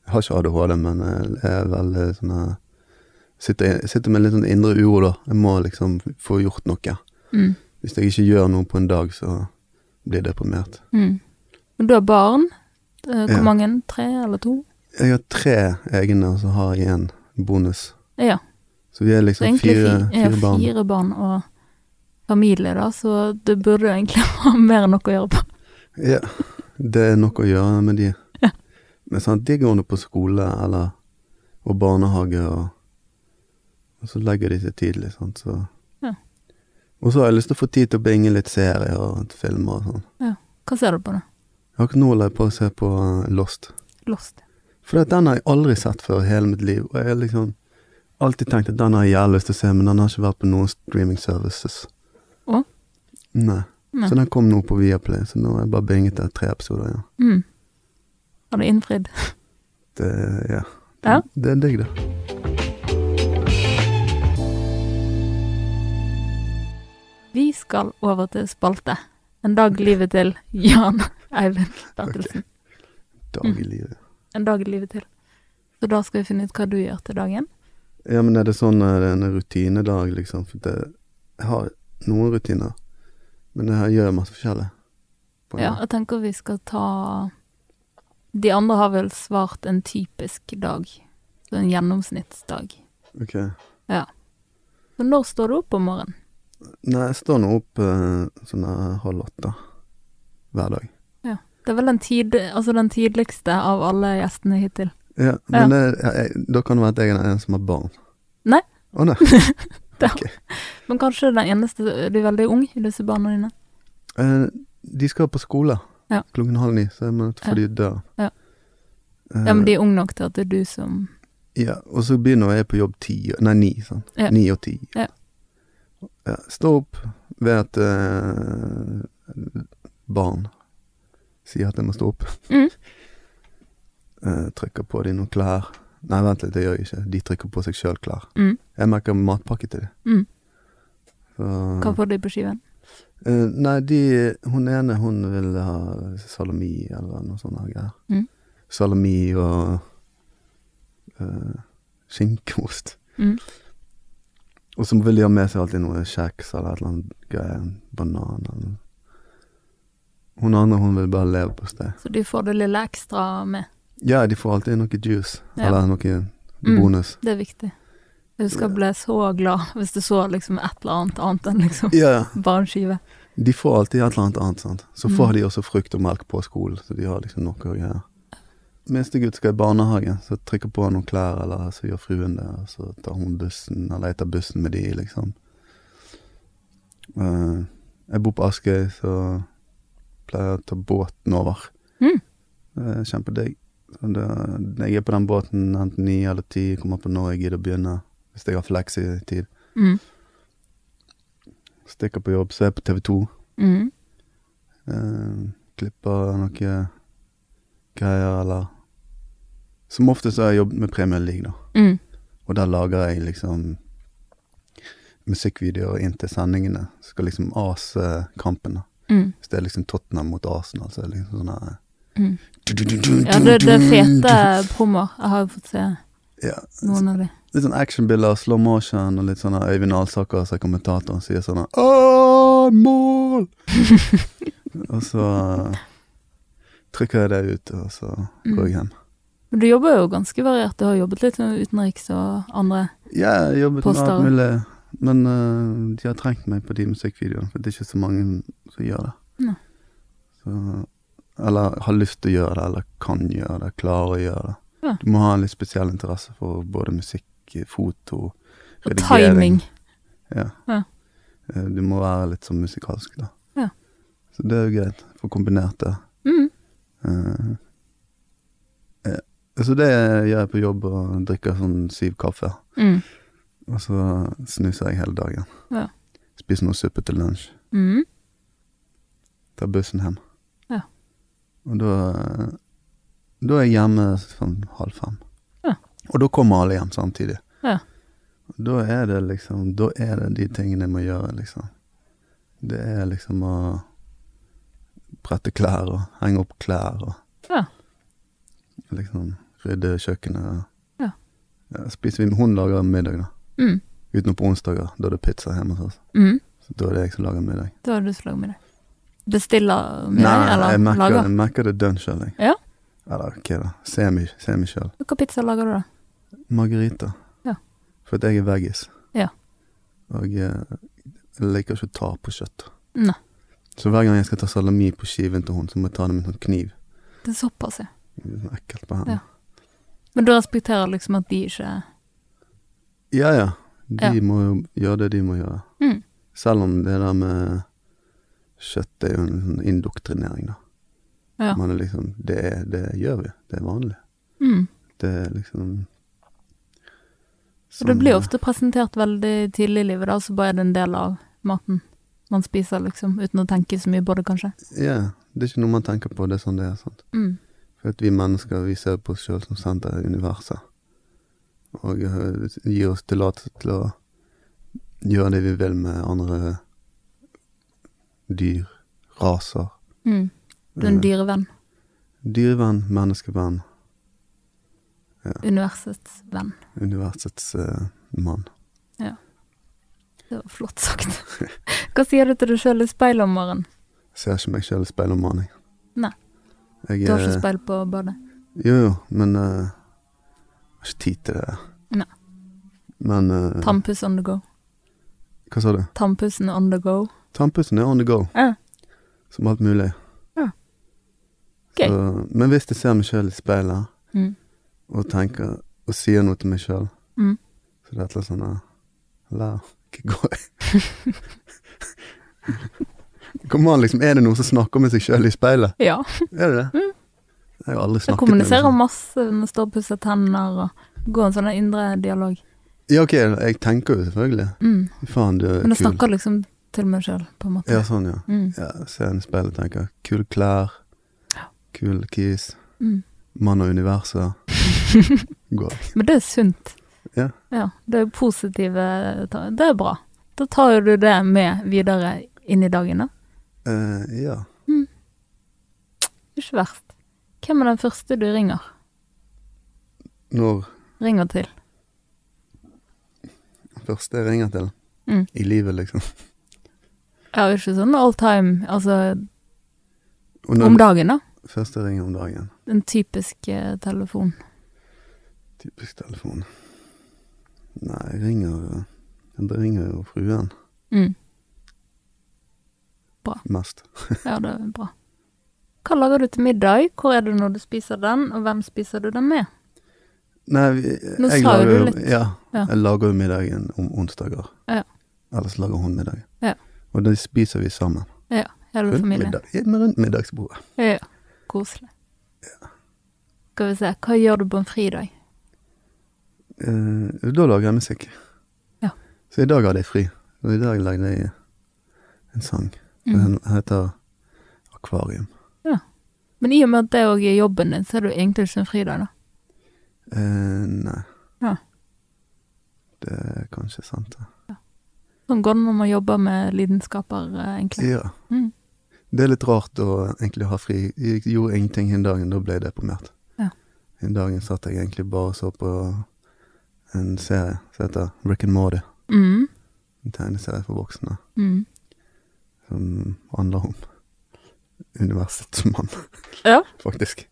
Jeg har ikke ADHD, men jeg er veldig sånn eh, sitter, sitter med litt sånn indre uro, da. Jeg må liksom få gjort noe. Mm. Hvis jeg ikke gjør noe på en dag, så blir jeg deprimert. Mm. Men du har barn. Eh, Hvor Ja. mange? Tre eller to? Jeg har tre egne, og så har jeg en bonus. Ja. Så vi er liksom fire, fi- fire barn. fire barn og familie, da, så det burde egentlig ha mer enn nok å gjøre på. Ja, det er noe å gjøre med de. Ja. Men sant, de går nå på skole eller og barnehage, og, og så legger de seg tidlig, sant, så Ja. Og så har jeg lyst til å få tid til å binge litt serier og filmer og sånn. Hva ser du på da? Ikke nå holder jeg på å se på uh, Lost. Lost. For den har jeg aldri sett før i hele mitt liv, og jeg har liksom alltid tenkt at den har jeg jævlig lyst til å se, men den har ikke vært på noen streaming services. Å? Nei. Så den kom nå på Viaplay, så nå har jeg bare binget det tre episoder igjen. Mm. Har du innfridd? Det, ja. Ja. Det er digg, det. Vi skal over til spalte. En dag i livet til Jan Eivind Bertelsen. Dag Mm. i livet. En dag i livet til. Så da skal vi finne ut hva du gjør til dagen. Ja, men er det sånn det er en rutinedag, liksom? For det, jeg har noen rutiner, men det gjør masse forskjellig. Ja, jeg tenker vi skal ta De andre har vel svart en typisk dag. Så en gjennomsnittsdag. Ok. Ja. Så når står du opp om morgenen? Nei, jeg står nå opp eh, sånn halv åtte hver dag. Ja. Det er vel den, tid, altså den tidligste av alle gjestene hittil. Ja, men det, jeg, da kan det være at jeg er den som har barn. Nei. Å nei. Da- Okay. Men kanskje den eneste Du er veldig ung, disse barna dine? Eh, de skal på skole Ja. klokken halv ni, så jeg må få de døren. Ja. Eh, Ja, men de er unge nok til at det er du som ja, og så begynner jeg på jobb ti, nei ni, sånn. Ja. Ni og ti. Ja. Ja, Stå opp ved at eh, barn sier at jeg må stå opp. Mm. Eh, trykker på de noen klær. Nei, vent litt, det gjør jeg ikke. De trykker på seg sjøl klær. Mm. Jeg merker matpakke til dem. Mm. Så, Hva får de på skiven? Uh, nei, de Hun ene hun vil ha salami eller noe sånt greier. Mm. Salami og uh, skinkeost. Mm. Og så vil de ha med seg alltid noe kjeks eller et eller annet greie. Banan eller noe. Hun andre hun vil bare leve på sted. Så de får det lille ekstra med. Ja, de får alltid noe juice. Ja. Eller noe Mm. bonus. Det er viktig. Du skal bli så glad hvis du så liksom et eller annet annet enn liksom Ja, bare en skive. De får alltid et eller annet annet. sant? Så Mm. får de også frukt og melk på skolen, så de har liksom noe å gjøre. Minstegutt skal i barnehagen, så trykker på noen klær, eller så gjør fruen det, og så tar hun bussen, eller jeg tar bussen med de, liksom. Uh, jeg bor på Askøy, så pleier jeg å ta båten over. Mm. Er kjempedigg. Det, jeg er på den båten enten ni eller ti, kommer på når jeg gidder å begynne, hvis jeg har fleksitid. Mm. Stikker på jobb, så er jeg på TV 2. Mm. Eh, klipper noe greier, eller Som ofte så har jeg jobbet med Premier League, da. Mm. Og der lager jeg liksom musikkvideoer inn til sendingene. Skal liksom ase kampen, da. Mm. Hvis det er liksom Tottenham mot Arsenal, så er det liksom sånn her Mm. Ja, det, det er fete promoer. Jeg har jo fått se Ja, noen av de. litt sånn actionbilder, slow motion, og litt sånn Øyvind Alsaker som er og sier sånn mål! og så eh, trykker jeg det ut, og så går jeg hjem. Men du jobber jo ganske variert. Du har jobbet litt med utenriks og andre. Ja, jeg har jobbet med alt mulig, men uh, de har trengt meg på de musikkvideoene, for det er ikke så mange som gjør det. Nei. Så, eller har lyst til å gjøre det, eller kan gjøre det, klarer å gjøre det. Ja. Du må ha en litt spesiell interesse for både musikk, foto, Og timing. Ja. Ja. Eh, Du må være litt sånn musikalsk, da. Ja. Så det er jo greit, få kombinert det. Mm. Uh, Så det gjør jeg på jobb og drikker sånn syv kaffe. Mm. Og så snuser jeg hele dagen. Ja. Spiser noe suppe til lunsj. Mm. Tar bussen hjem. Og da Da er jeg hjemme sånn halv fem. Ja. Og da kommer alle hjem samtidig. Ja. Da er det liksom Da er det de tingene jeg må gjøre, liksom. Det er liksom å brette klær og henge opp klær og Ja. liksom rydde kjøkkenet. Ja. Ja, spiser vi Hun lager middag, da. Mm. Utenom på onsdager, da er det pizza hjemme hos oss. Mm. Så da er det jeg som lager middag. Da er det du som lager med deg. Bestiller mer, Nei, eller jeg merker, lager? jeg merker det dønn sjøl, jeg. Ja. Eller ok, da? Semi, semi sjøl. Hva pizza lager du, da? Margarita. Ja. For jeg er veggis. Ja. Og jeg, jeg liker ikke å ta på kjøtt. Nei. Så hver gang jeg skal ta salami på skiven til hun, så må jeg ta det med en sånn kniv. Det er såpass, ja. Det er sånn ekkelt på hendene. Ja. Men du respekterer liksom at de ikke Ja ja. De Ja. må jo gjøre det de må gjøre. Mm. Selv om det der med kjøtt er jo en sånn indoktrinering, da. Ja. Man er liksom det, er, det gjør vi. Det er vanlig. Mm. Det er liksom Og det sånn, blir ofte presentert veldig tidlig i livet, da, så bare er det en del av maten man spiser, liksom, uten å tenke så mye på det, kanskje. Ja, det er ikke noe man tenker på, det er sånn det er. sant? Mm. For at vi mennesker vi ser på oss sjøl som senter i universet. Og eh, gir oss tillatelse til å gjøre det vi vil med andre dyr, raser. Mm. Du er en Eh, dyrevenn. Dyrevenn, menneskevenn, Universets venn. universets uh, mann. Det var flott sagt. Hva sier du til deg sjøl i speilet om morgenen? Ser ikke meg sjøl i speilet om morgenen. Nei. Jeg, Du har ikke eh, speil på badet? Jo, jo, men uh, jeg har ikke tid til det. Nei. Men uh, Tannpuss on the go. Hva sa du? Tannpussen on the go. Tannpussen er on the go, Ja. som alt mulig. Ja. Gøy. Så, men hvis jeg ser meg sjøl i speilet Mm. og tenker og sier noe til meg sjøl, Mm. så det er et eller annet sånn eh, La, ikke gå Kom an, liksom, er det noen som snakker med seg sjøl i speilet? Ja. Er det det? Mm. Jeg har aldri snakket kommuniserer med meg masse når står og pusser tenner og går en sånn indre dialog. Ja, ok, jeg tenker jo selvfølgelig. Mm. Faen, du er Men jeg kul. snakker liksom til meg sjøl, på en måte. Ja, sånn, ja. Mm. ja ser en i speilet og tenke kule klær, kul kis, Mm. mann og universet. Men det er sunt. Ja. Det er positive Det er bra. Da tar jo du det med videre inn i dagen, da. Uh, ja. Ikke verst. Hvem er den første du ringer? Når Ringer til? første jeg ringer til Mm. i livet, liksom. Ja, ikke sånn all time, altså den, om dagen, da. første jeg ringer om dagen. En typisk eh, telefon. Typisk telefon. Nei, jeg ringer Jeg ringer jo fruen Mm. mest. Ja, det er bra. Hva lager du til middag? Hvor er du når du spiser den, og hvem spiser du den med? Nei, vi, Nå jeg lager jo. Ja, Ja. jeg lager jo middagen om onsdager. Ja. Ellers lager hun middag. Ja. Og da spiser vi sammen. Ja, hele Rundt, familien. middag, rundt middagsbordet. Ja, koselig. Ja. Skal vi se, hva gjør du på en fridag? Eh, da lager jeg musikk. Ja. Så i dag hadde jeg fri. Og i dag lagde jeg en sang. Mm. Den heter Akvarium. Ja. Men i og med at det òg er jobben din, så er det jo egentlig ikke en fridag, da. Eh, nei. Ja. Det er kanskje sant, det. Sånn går det når man jobber med lidenskaper, eh, egentlig. Ja. Mm. Det er litt rart å egentlig ha fri. Jeg gjorde ingenting den dagen, da ble jeg deprimert. Ja. Den dagen satt jeg egentlig bare og så på en serie som heter Rick and Morty. Mm. En tegneserie for voksne Mm. som handler om universets mann, Ja. faktisk.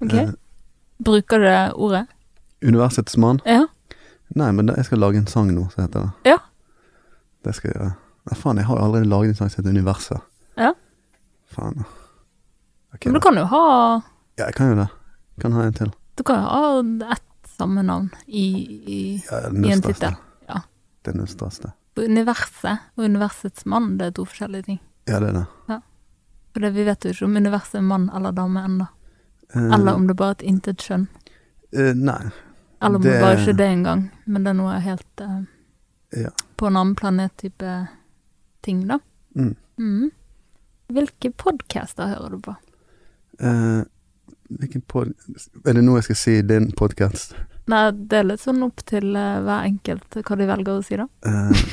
Ok. Eh, Bruker du det ordet? universets mann? Ja. Nei, men da, jeg skal lage en sang nå som heter det. Ja. Det skal jeg gjøre. Nei, faen, jeg har jo allerede laget en sang som heter Universet. Ja. Faen. Okay, Men du da. kan jo ha Ja, jeg kan jo det. Kan ha en til. Du kan jo ha ett samme navn i, i Ja, I en tittel, ja. Det er null stress, det. universet og universets mann. Det er to forskjellige ting. Ja, det er det. For det, vi vet jo ikke om universet er mann eller dame ennå. Uh, Eller om det bare er et intet skjønn. Uh, nei. Eller om Det- det bare ikke det engang, men det er noe helt uh, Ja. På en annen planet-type ting, da. Mm. Mm. Hvilke podcaster hører du på? Uh, hvilken pod... Er det noe jeg skal si din podkast? Nei, det er litt sånn opp til uh, hver enkelt hva de velger å si, da. Uh,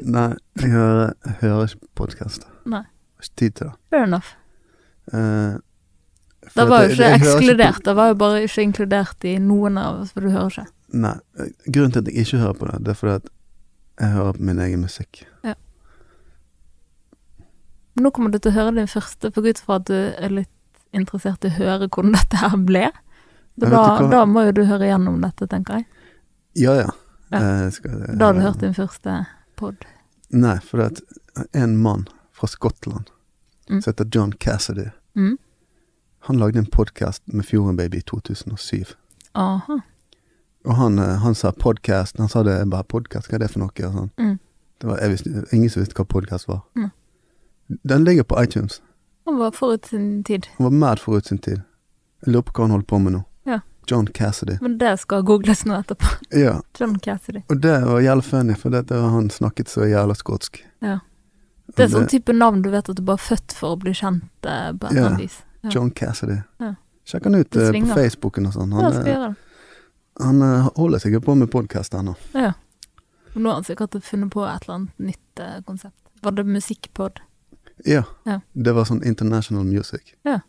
nei, jeg hører, jeg hører ikke podkaster. Nei. Har ikke tid til det. Fair enough. Uh, Det var jo ikke jeg jeg ekskludert, det var jo bare ikke inkludert i noen av oss, for du hører ikke. Nei. Grunnen til at jeg ikke hører på det, det er fordi at jeg hører på min egen musikk. Ja. nå kommer du til å høre din første, for ut fra at du er litt interessert i å høre hvordan dette her ble. Da, da må jo du høre gjennom dette, tenker jeg. Ja, ja. Ja. Jeg skal, Da har du hørt din første pod. Nei, for det er en mann fra Skottland Mm. som heter John Cassidy, Mm. han lagde en podkast med Fjorden Baby i 2007. Aha. Og han, eh, han sa podkast, han sa det bare podkast, hva er det for noe? Og sånn. Mm. Det var, visste, ingen som visste hva podkast var. Mm. Den ligger på iTunes. Han var forut sin tid. Han var mad forut sin tid. Jeg lurer på hva han holder på med nå. Ja. John Cassidy. Men det skal googles nå etterpå. Ja, John Cassidy. og det var jævlig funny, for det, var han snakket så jævla skotsk. Ja. Det er sånn type navn du vet at du bare er født for å bli kjent eh, på et eller Ja. annet vis. Ja. John Cassidy. Ja. Sjekk han ut eh, på. Facebooken og sånn. Ja, Han, det. Han eh, holder sikkert på med podkast ennå. Ja. Nå har han sikkert funnet på et eller annet nytt eh, konsept. Var det musikkpod? Ja. Ja. Det var sånn international music. Ja.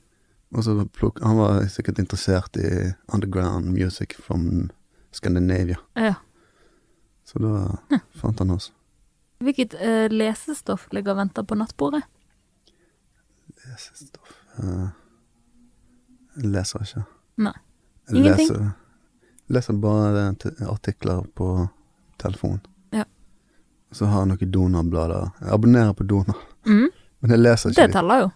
Og så pluk, Han var sikkert interessert i underground music from Scandinavia. Ja. Så da fant han oss. Hvilket eh, lesestoff ligger og venter på nattbordet? Lesestoff uh, Jeg leser ikke. Nei. Jeg Ingenting? Leser, leser bare artikler på telefon. Ja. Så har jeg noen Donald-blader. Jeg abonnerer på donor, Mm, men jeg leser ikke det de. teller jo.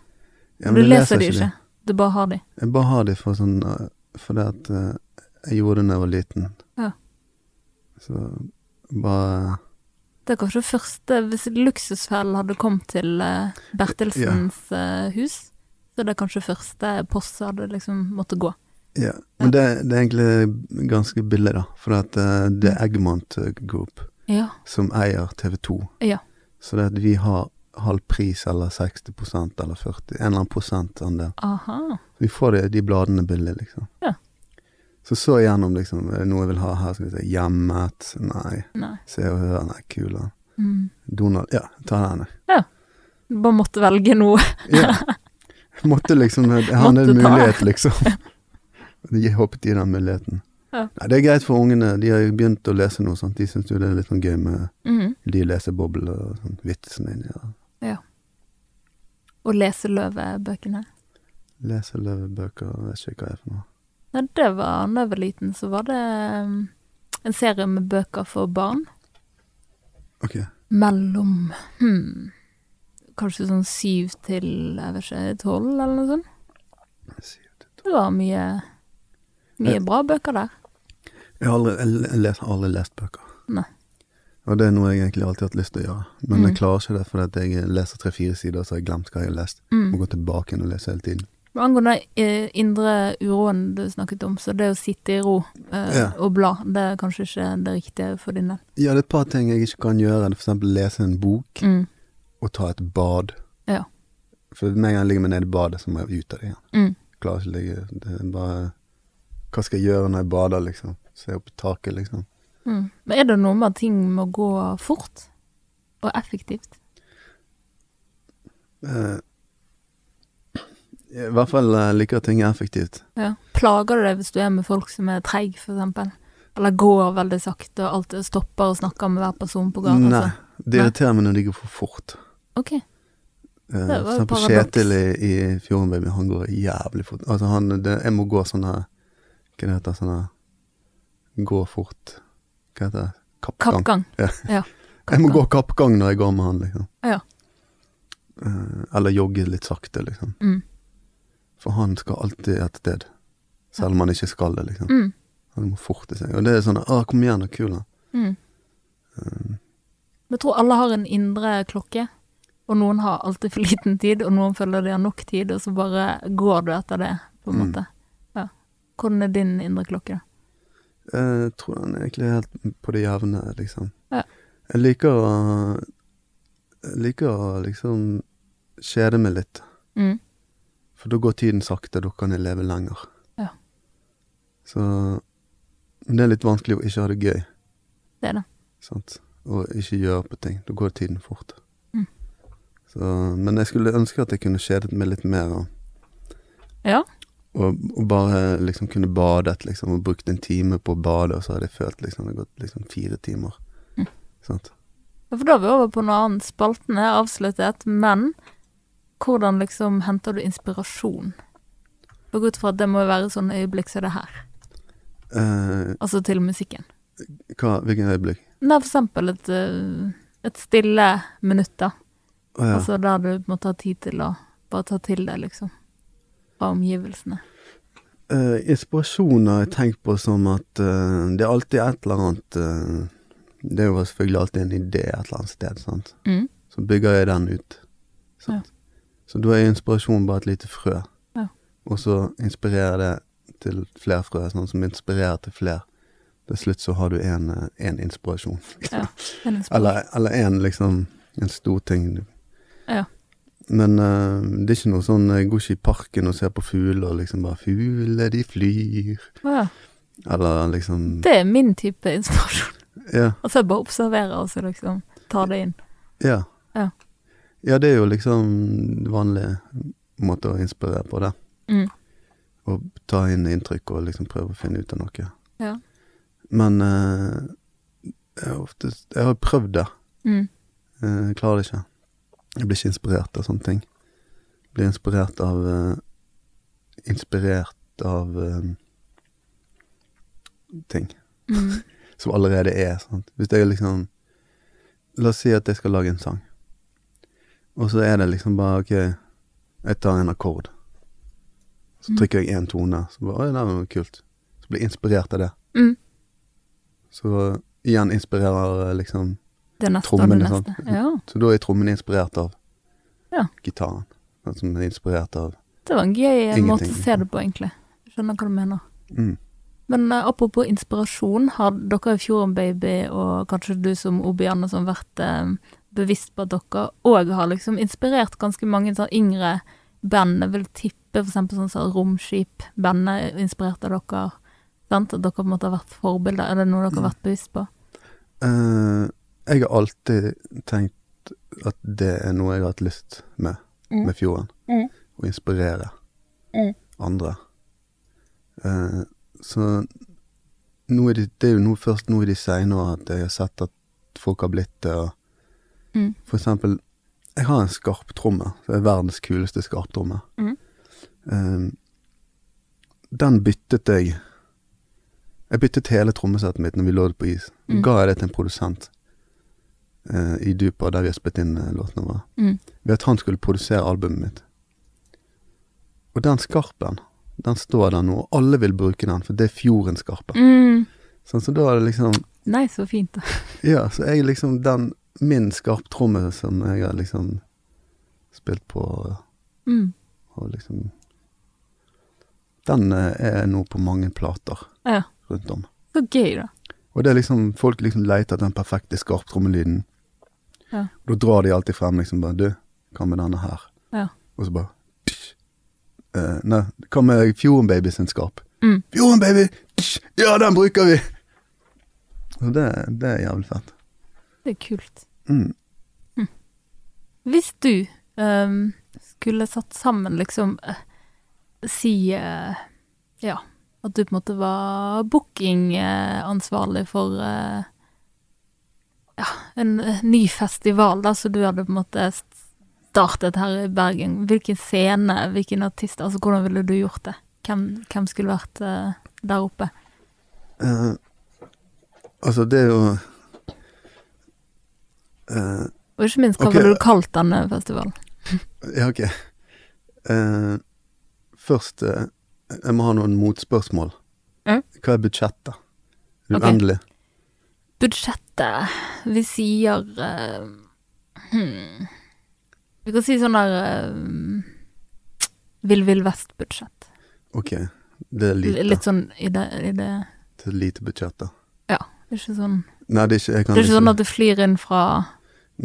Ja, men du leser, leser de de. ikke. Du bare har de. Jeg bare har de for sånn eh, Fordi at eh, jeg gjorde det da jeg var liten. Ja. Så bare Det er kanskje første Hvis Luksusfellen hadde kommet til eh, Bertelsens ja. hus, så det er kanskje første post som hadde liksom måttet gå. Ja. Men det, det er egentlig ganske billig, da. For at uh, det er Eggmont Group Ja. som eier TV 2. Ja. Så det at vi har halv pris eller 60% eller 40 En eller annen prosentandel. Aha. Vi får de, de bladene billig, liksom. Ja. Så så igjennom, liksom. Er det noe jeg vil ha her? Skal vi se. Hjemmet? Nei. Nei. Se og hør? Nei, Kula. Mm. Donald? Ja, ta den. Ja, bare måtte velge noe. Ja. Måtte liksom Jeg har en mulighet, liksom. Jeg hoppet i den muligheten. Ja. Nei, det er greit for ungene. De har jo begynt å lese noe sånt. De syns jo det er litt sånn gøy med Mhm. de lesebobler og sånn vitsen inni der. Og leseløvebøkene. Leseløvebøker, vet ikke hva det er for noe. Nei, det var da jeg var liten, så var det um, en serie med bøker for barn. Ok. Mellom hmm, Kanskje sånn syv til jeg vet ikke, tolv, eller noe sånt. Det var mye Mye bra bøker der. Jeg har aldri, jeg les, aldri lest bøker. Nei. Og det er noe jeg egentlig alltid har hatt lyst til å gjøre. Men Mm. jeg klarer ikke det fordi jeg leser tre-fire sider, så har jeg glemt hva jeg har lest. Mm. Må gå tilbake igjen og lese hele tiden. Angående eh, indre uroen du snakket om, så det å sitte i ro eh, Ja. og bla, det er kanskje ikke det riktige for din del. Ja, det er et par ting jeg ikke kan gjøre. Eksempel lese en bok Mm. og ta et bad. Ja. For med en gang jeg ligger meg nede i badet, så må jeg ut av det igjen. Mm. Klarer ikke å ligge Det er bare Hva skal jeg gjøre når jeg bader, liksom? Se opp i taket, liksom. Mm. Men er det noe med at ting må gå fort og effektivt? Eh, I hvert fall eh, liker ting effektivt. Ja. Plager det deg hvis du er med folk som er treige, eksempel? Eller går veldig sakte og alltid stopper og snakker med hver person på gata? Nei. altså? Det irriterer meg når de går for fort. Ok. Eh, for eksempel. Kjetil i, i Fjorden Baby, han går jævlig fort. Altså han det, Jeg må gå sånn her Hva det heter sånn Gå fort Hva heter det? Kappgang. Kappgang. Ja. ja. Jeg må gå kappgang når jeg går med han, liksom. Ja. Eh, eller jogge litt sakte, liksom. Mm. For han skal alltid et sted. Selv om han ikke skal det, liksom. Mm. Han må forte seg. Og det er sånn Å, kom igjen, da, kul, da. Mm. Eh, Jeg tror alle har en indre klokke, og noen har alltid for liten tid, og noen føler de har nok tid, og så bare går du etter det, på en Mm. måte. Ja. Hvordan er din indre klokke. Jeg tror den er egentlig helt på det jevne, liksom. Ja. Jeg liker å Jeg liker å liksom kjede meg litt. Mm. For da går tiden sakte, da kan jeg leve lenger. Ja. Så Men det er litt vanskelig å ikke ha det gøy, Det er det. sant. Og ikke gjøre på ting. Da går tiden fort. Mm. Så, men jeg skulle ønske at jeg kunne kjedet meg litt mer. Og, Ja. Og, og bare liksom kunne badet, liksom. Og brukt en time på å bade, og så hadde jeg følt liksom det hadde gått liksom fire timer. Mm. Sant. For da er vi over på noe annet. Spalten er avsluttet, men hvordan liksom henter du inspirasjon? Og ut fra at det må være sånne øyeblikk som det her. Uh, Altså til musikken. hva, hvilken øyeblikk? Nei, for eksempel et, eh, et stille minutt, da. Oh, ja. Altså der du må ta tid til å bare ta til deg, liksom. Fra omgivelsene. Uh, inspirasjon har jeg tenkt på som at uh, det er alltid et eller annet uh, Det er jo selvfølgelig alltid en idé et eller annet sted, sant. Mm. Så bygger jeg den ut. Sant? Så da er inspirasjon bare et lite frø. Ja. Og så inspirerer det til flere frø, sånn som inspirerer til flere. Til slutt så har du en, eh, en inspirasjon. Ja. En inspirasjon. Eller, én en liksom En stor ting. Ja. Men uh, det er ikke noe sånn Jeg går ikke i parken og ser på fugler og liksom bare 'Fugler, de flyr'. Ja. Eller liksom Det er min type inspirasjon. Ja. Altså jeg bare observerer og så liksom tar det inn. Ja. Ja. Ja, det er jo liksom vanlig måte å inspirere på det. Mm. Ta inn inntrykk og liksom prøve å finne ut av noe. Ja. Men uh, jeg, har har prøvd det. Mm. Uh, klarer det ikke. Jeg blir ikke inspirert av sånne ting. Jeg blir inspirert av uh, Inspirert av eh, ting Mm. som allerede er. Sant? Hvis jeg liksom La oss si at jeg skal lage en sang, og så er det liksom bare OK, jeg tar en akkord. Så Mm. trykker jeg én tone, så bare Oi, det var kult. Så blir jeg inspirert av det. Mm. Så igjen inspirerer eh, liksom Det neste og det Trommene, neste. Ja. Så da er trommene inspirert av Ja. gitaren. Som er inspirert av Det var en gøy ingenting. måte å se det på, egentlig. Jeg Skjønner hva du mener. mm. Men uh, apropos inspirasjon, har dere i Fjorden Baby, og kanskje du som Obi Andersson, vært uh, bevisst på at dere òg har liksom inspirert ganske mange sånn yngre band? Jeg vil tippe eksempel sånn som Romskip-bandet inspirerte dere. Sant? At dere på en måte har vært forbilder. Er det noe dere har vært bevisst på? Eh, Jeg har alltid tenkt at det er noe jeg har hatt lyst med, Mm. med fjorden. Mm. Å inspirere Mm. andre. Eh, så nå er det, det er jo noe, først nå i de seinere at jeg har sett at folk har blitt det. Og Mm. For eksempel, jeg har en skarptromme. Er verdens kuleste skarptromme. Mm. Eh, den byttet jeg Jeg byttet hele trommesettet mitt når vi lå på is. Mm. Ga jeg det til en produsent eh, i Dupa, der vi har spilt inn eh, låtene våre. Mm. Ved at han skulle produsere albumet mitt. Og den skarpen, den står der nå, og alle vil bruke den, for det er fjordenskarpen. Mm. Sånn, så da er det liksom Nei, så fint. da. Ja, så jeg liksom den Min skarptromme som jeg har liksom spilt på, Mm. og liksom Den eh, er nå på mange plater Ja. rundt om. Så gøy, da. Og det er liksom Folk liksom leter etter den perfekte skarptrommelyden. Ja. Da drar de alltid frem liksom bare Du, hva med denne her? Ja. Og så bare psh, Eh, Nei, hva med Fjorden sin skarp? Mm. Fjorden Baby! Tsch. Ja, den bruker vi! Og det, det er jævlig fett. Det er kult. Mm. Hvis du um, skulle satt sammen liksom uh, Si uh, ja, at du på en måte var bookingansvarlig for ja, en eh, ny festival da, så du hadde på en måte startet her i Bergen. Hvilken scene, hvilken artist, altså hvordan ville du gjort det? Hvem, hvem skulle vært uh, der oppe? Uh, altså, det er jo uh, Og ikke minst, hva okay. ville du kalt denne festivalen? Ja, ok. Først Jeg må ha noen motspørsmål. Mm. Hva er budsjettet? Uendelig. Uendelig. Budsjettet Vi sier uh, hmm. Vi kan si sånn der uh, Vill Vill Vest-budsjett. Ok, det er lite. Litt sånn i det, i det er lite budsjett, da. Det er ikke sånn, Nei, det er ikke, det er ikke sånn at du flyr inn fra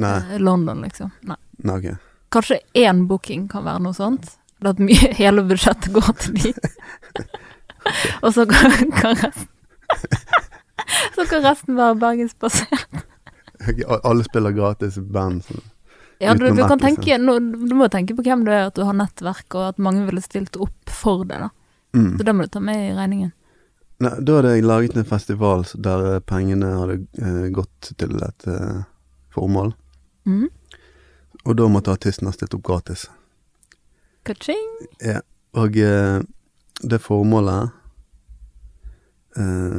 Nei, eh, London, liksom. Nei. nei, ok. Kanskje én booking kan være noe sånt. At mye, hele budsjettet går til de. Og så kan, kan resten Så kan resten være bergensbasert. Alle spiller gratis band. Sånn. Ja, du, du kan tenke nå, Du må tenke på hvem du er, at du har nettverk, og at mange ville stilt opp for det. da. Mm. Så det må du ta med i regningen. Nei, da hadde jeg laget en festival der eh, pengene hadde eh, gått til et eh, formål. Mm. Og da måtte artisten ha stilt opp gratis. Ka-ching! Ja. Og eh, det formålet eh,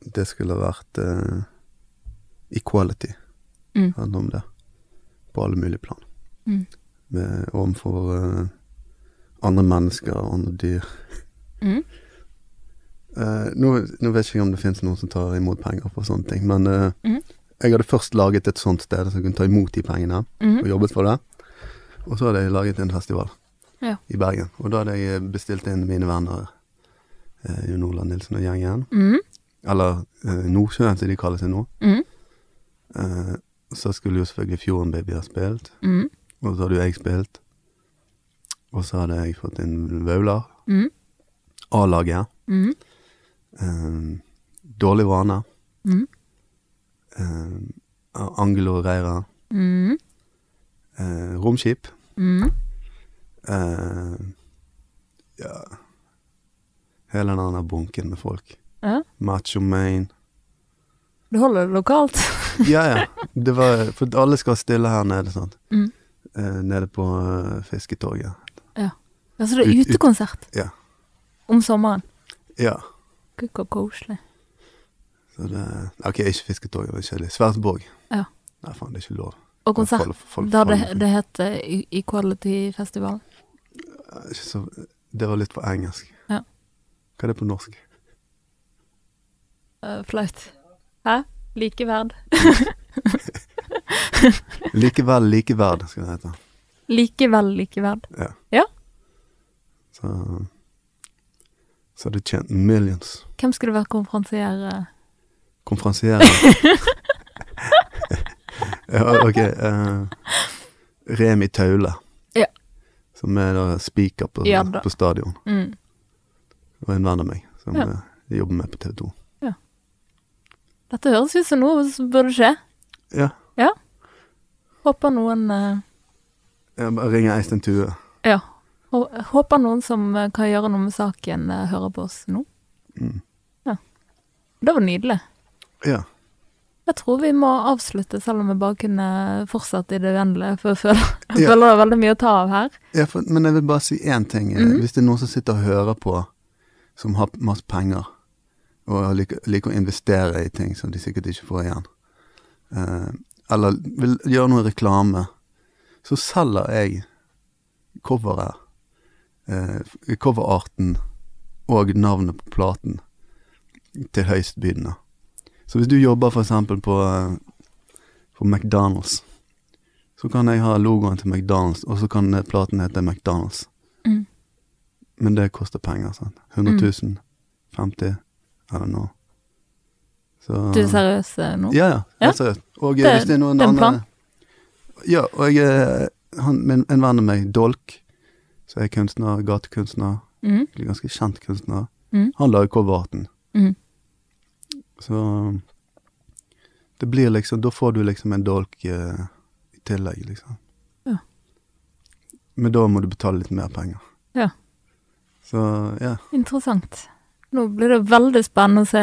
Det skulle vært uh, equality. Mm. Handler om det. På alle mulige plan. Mm. Med, overfor uh, andre mennesker og andre dyr. Mm. Uh, nå, nå vet jeg ikke om det finnes noen som tar imot penger for sånne ting, men uh, mm. jeg hadde først laget et sånt sted som kunne ta imot de pengene, mm. og jobbet for det. Og så hadde jeg laget en festival Ja. i Bergen. Og da hadde jeg bestilt inn mine venner uh, Jon Olav Nilsen og gjengen. Mm. Eller eh, Nordsjøen, som de kaller seg nå. Mm. Eh, så skulle jo selvfølgelig Fjorden Baby ha spilt, Mm. og så hadde jo jeg spilt. Og så hadde jeg fått inn Vaular, Mm. A-laget, Mm. eh, Dårlig vane, Mm. eh, Angelo Reira, Mm. eh, Romskip, Mm. eh, ja Hele denne bunken med folk. Ja. Macho Main. Du holder det lokalt. Ja, ja. Det var, for alle skal stille her nede, sant. Mm. Eh, nede på uh, Fisketorget. Altså det er Ut- ut- utekonsert Ja. om sommeren. Ja. Gud, så koselig. Så det Ok, ikke Fisketorget, det er kjedelig. Sverdsborg. Ja. Nei, faen, det er ikke lov. Og konsert. Folk- folk- Da det, det het eh, Equality Festival. Så, det var litt på engelsk. Ja. Hva er det på norsk? Uh, Flaut. Hæ? Likeverd. Likevel likeverd, skal det hete. Likevel likeverd. Ja. Ja. Så Så hadde tjent millions. Hvem skulle være konferansier? Konferansier? ja, ok. Uh, Remi Taule. Ja. Som er da speaker på, Ja på stadion. Mm. Og en venn av meg som Ja. eh, jobber med på TV 2. Dette høres ut som noe som burde skje. Ja. Håper noen uh... Jeg bare ringer Eistein Tue. Ja. Håper noen som eh, kan gjøre noe med saken, eh, hører på oss nå. Mm. Det var nydelig. Ja. Jeg tror vi må avslutte, selv om vi bare kunne fortsette i det uendelige. For jeg føler, jeg Ja. føler det er veldig mye å ta av her. ja for, men jeg vil bare si én ting. Mm -hmm. Hvis det er noen som sitter og hører på, som har masse penger, og liker, liker å investere i ting som de sikkert ikke får igjen, eh, eller vil gjøre noe reklame, så selger jeg coveret, eh, coverarten og navnet på platen til høystbydende. Så hvis du jobber eksempel på, eh, på McDonald's, så kan jeg ha logoen til McDonald's, og så kan platen hete McDonald's. Mm. Men det koster penger, sant. 100 000, 50, I don't know. Så Du er seriøs eh, nå? Ja, ja. Helt seriøs. Og eh, Det- hvis det er noen det er en andre plan. Ja, og jeg eh, han, min, En venn av meg, Dolk, som er kunstner, gatekunstner, Mm. ganske kjent kunstner, Mm. han lager coverarten. Mm. Så det blir liksom Da får du liksom en dolk eh, i tillegg, liksom. Ja. Men da må du betale litt mer penger. Ja. Så ja. Interessant. Nå blir det veldig spennende å se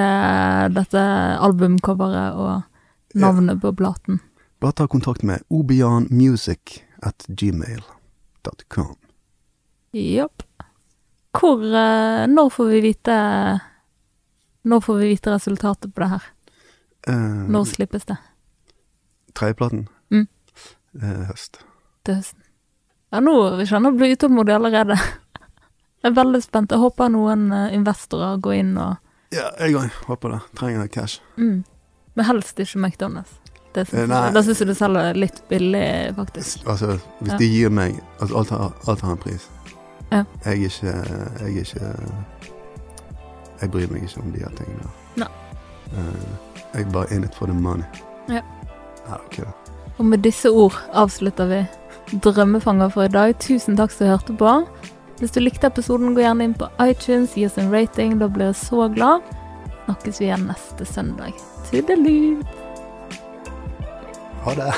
dette albumcoveret og navnet på platen. Bare ta kontakt med obianmusic at gmail.com. Jopp. Hvor eh, Når får vi vite Når får vi vite resultatet på det her? Eh, Når slippes det? Tredjeplaten? Mm. Eh, høst. Til høsten. Ja, nå kjenner jeg blir utålmodig allerede. Jeg er veldig spent. Jeg håper noen eh, investorer går inn og Ja, jeg òg. Håper det. Trenger cash. mm. Men helst ikke McDonald's. Det Eh, syns Da syns jeg du selger litt billig, faktisk. Altså, hvis Ja. de gir meg Altså, alt har, alt har en pris. Ja. Jeg er ikke Jeg er ikke Jeg bryr meg ikke om de her tingene. Nei. Uh, jeg er bare in it for the money. Ja. Ja, okay. Og med disse ord avslutter vi Drømmefanger for i dag. Tusen takk som hørte på. Hvis du likte episoden, gå gjerne inn på iTunes, gi oss en rating. Da blir jeg så glad. Snakkes vi igjen neste søndag. Tudelu! Ha det.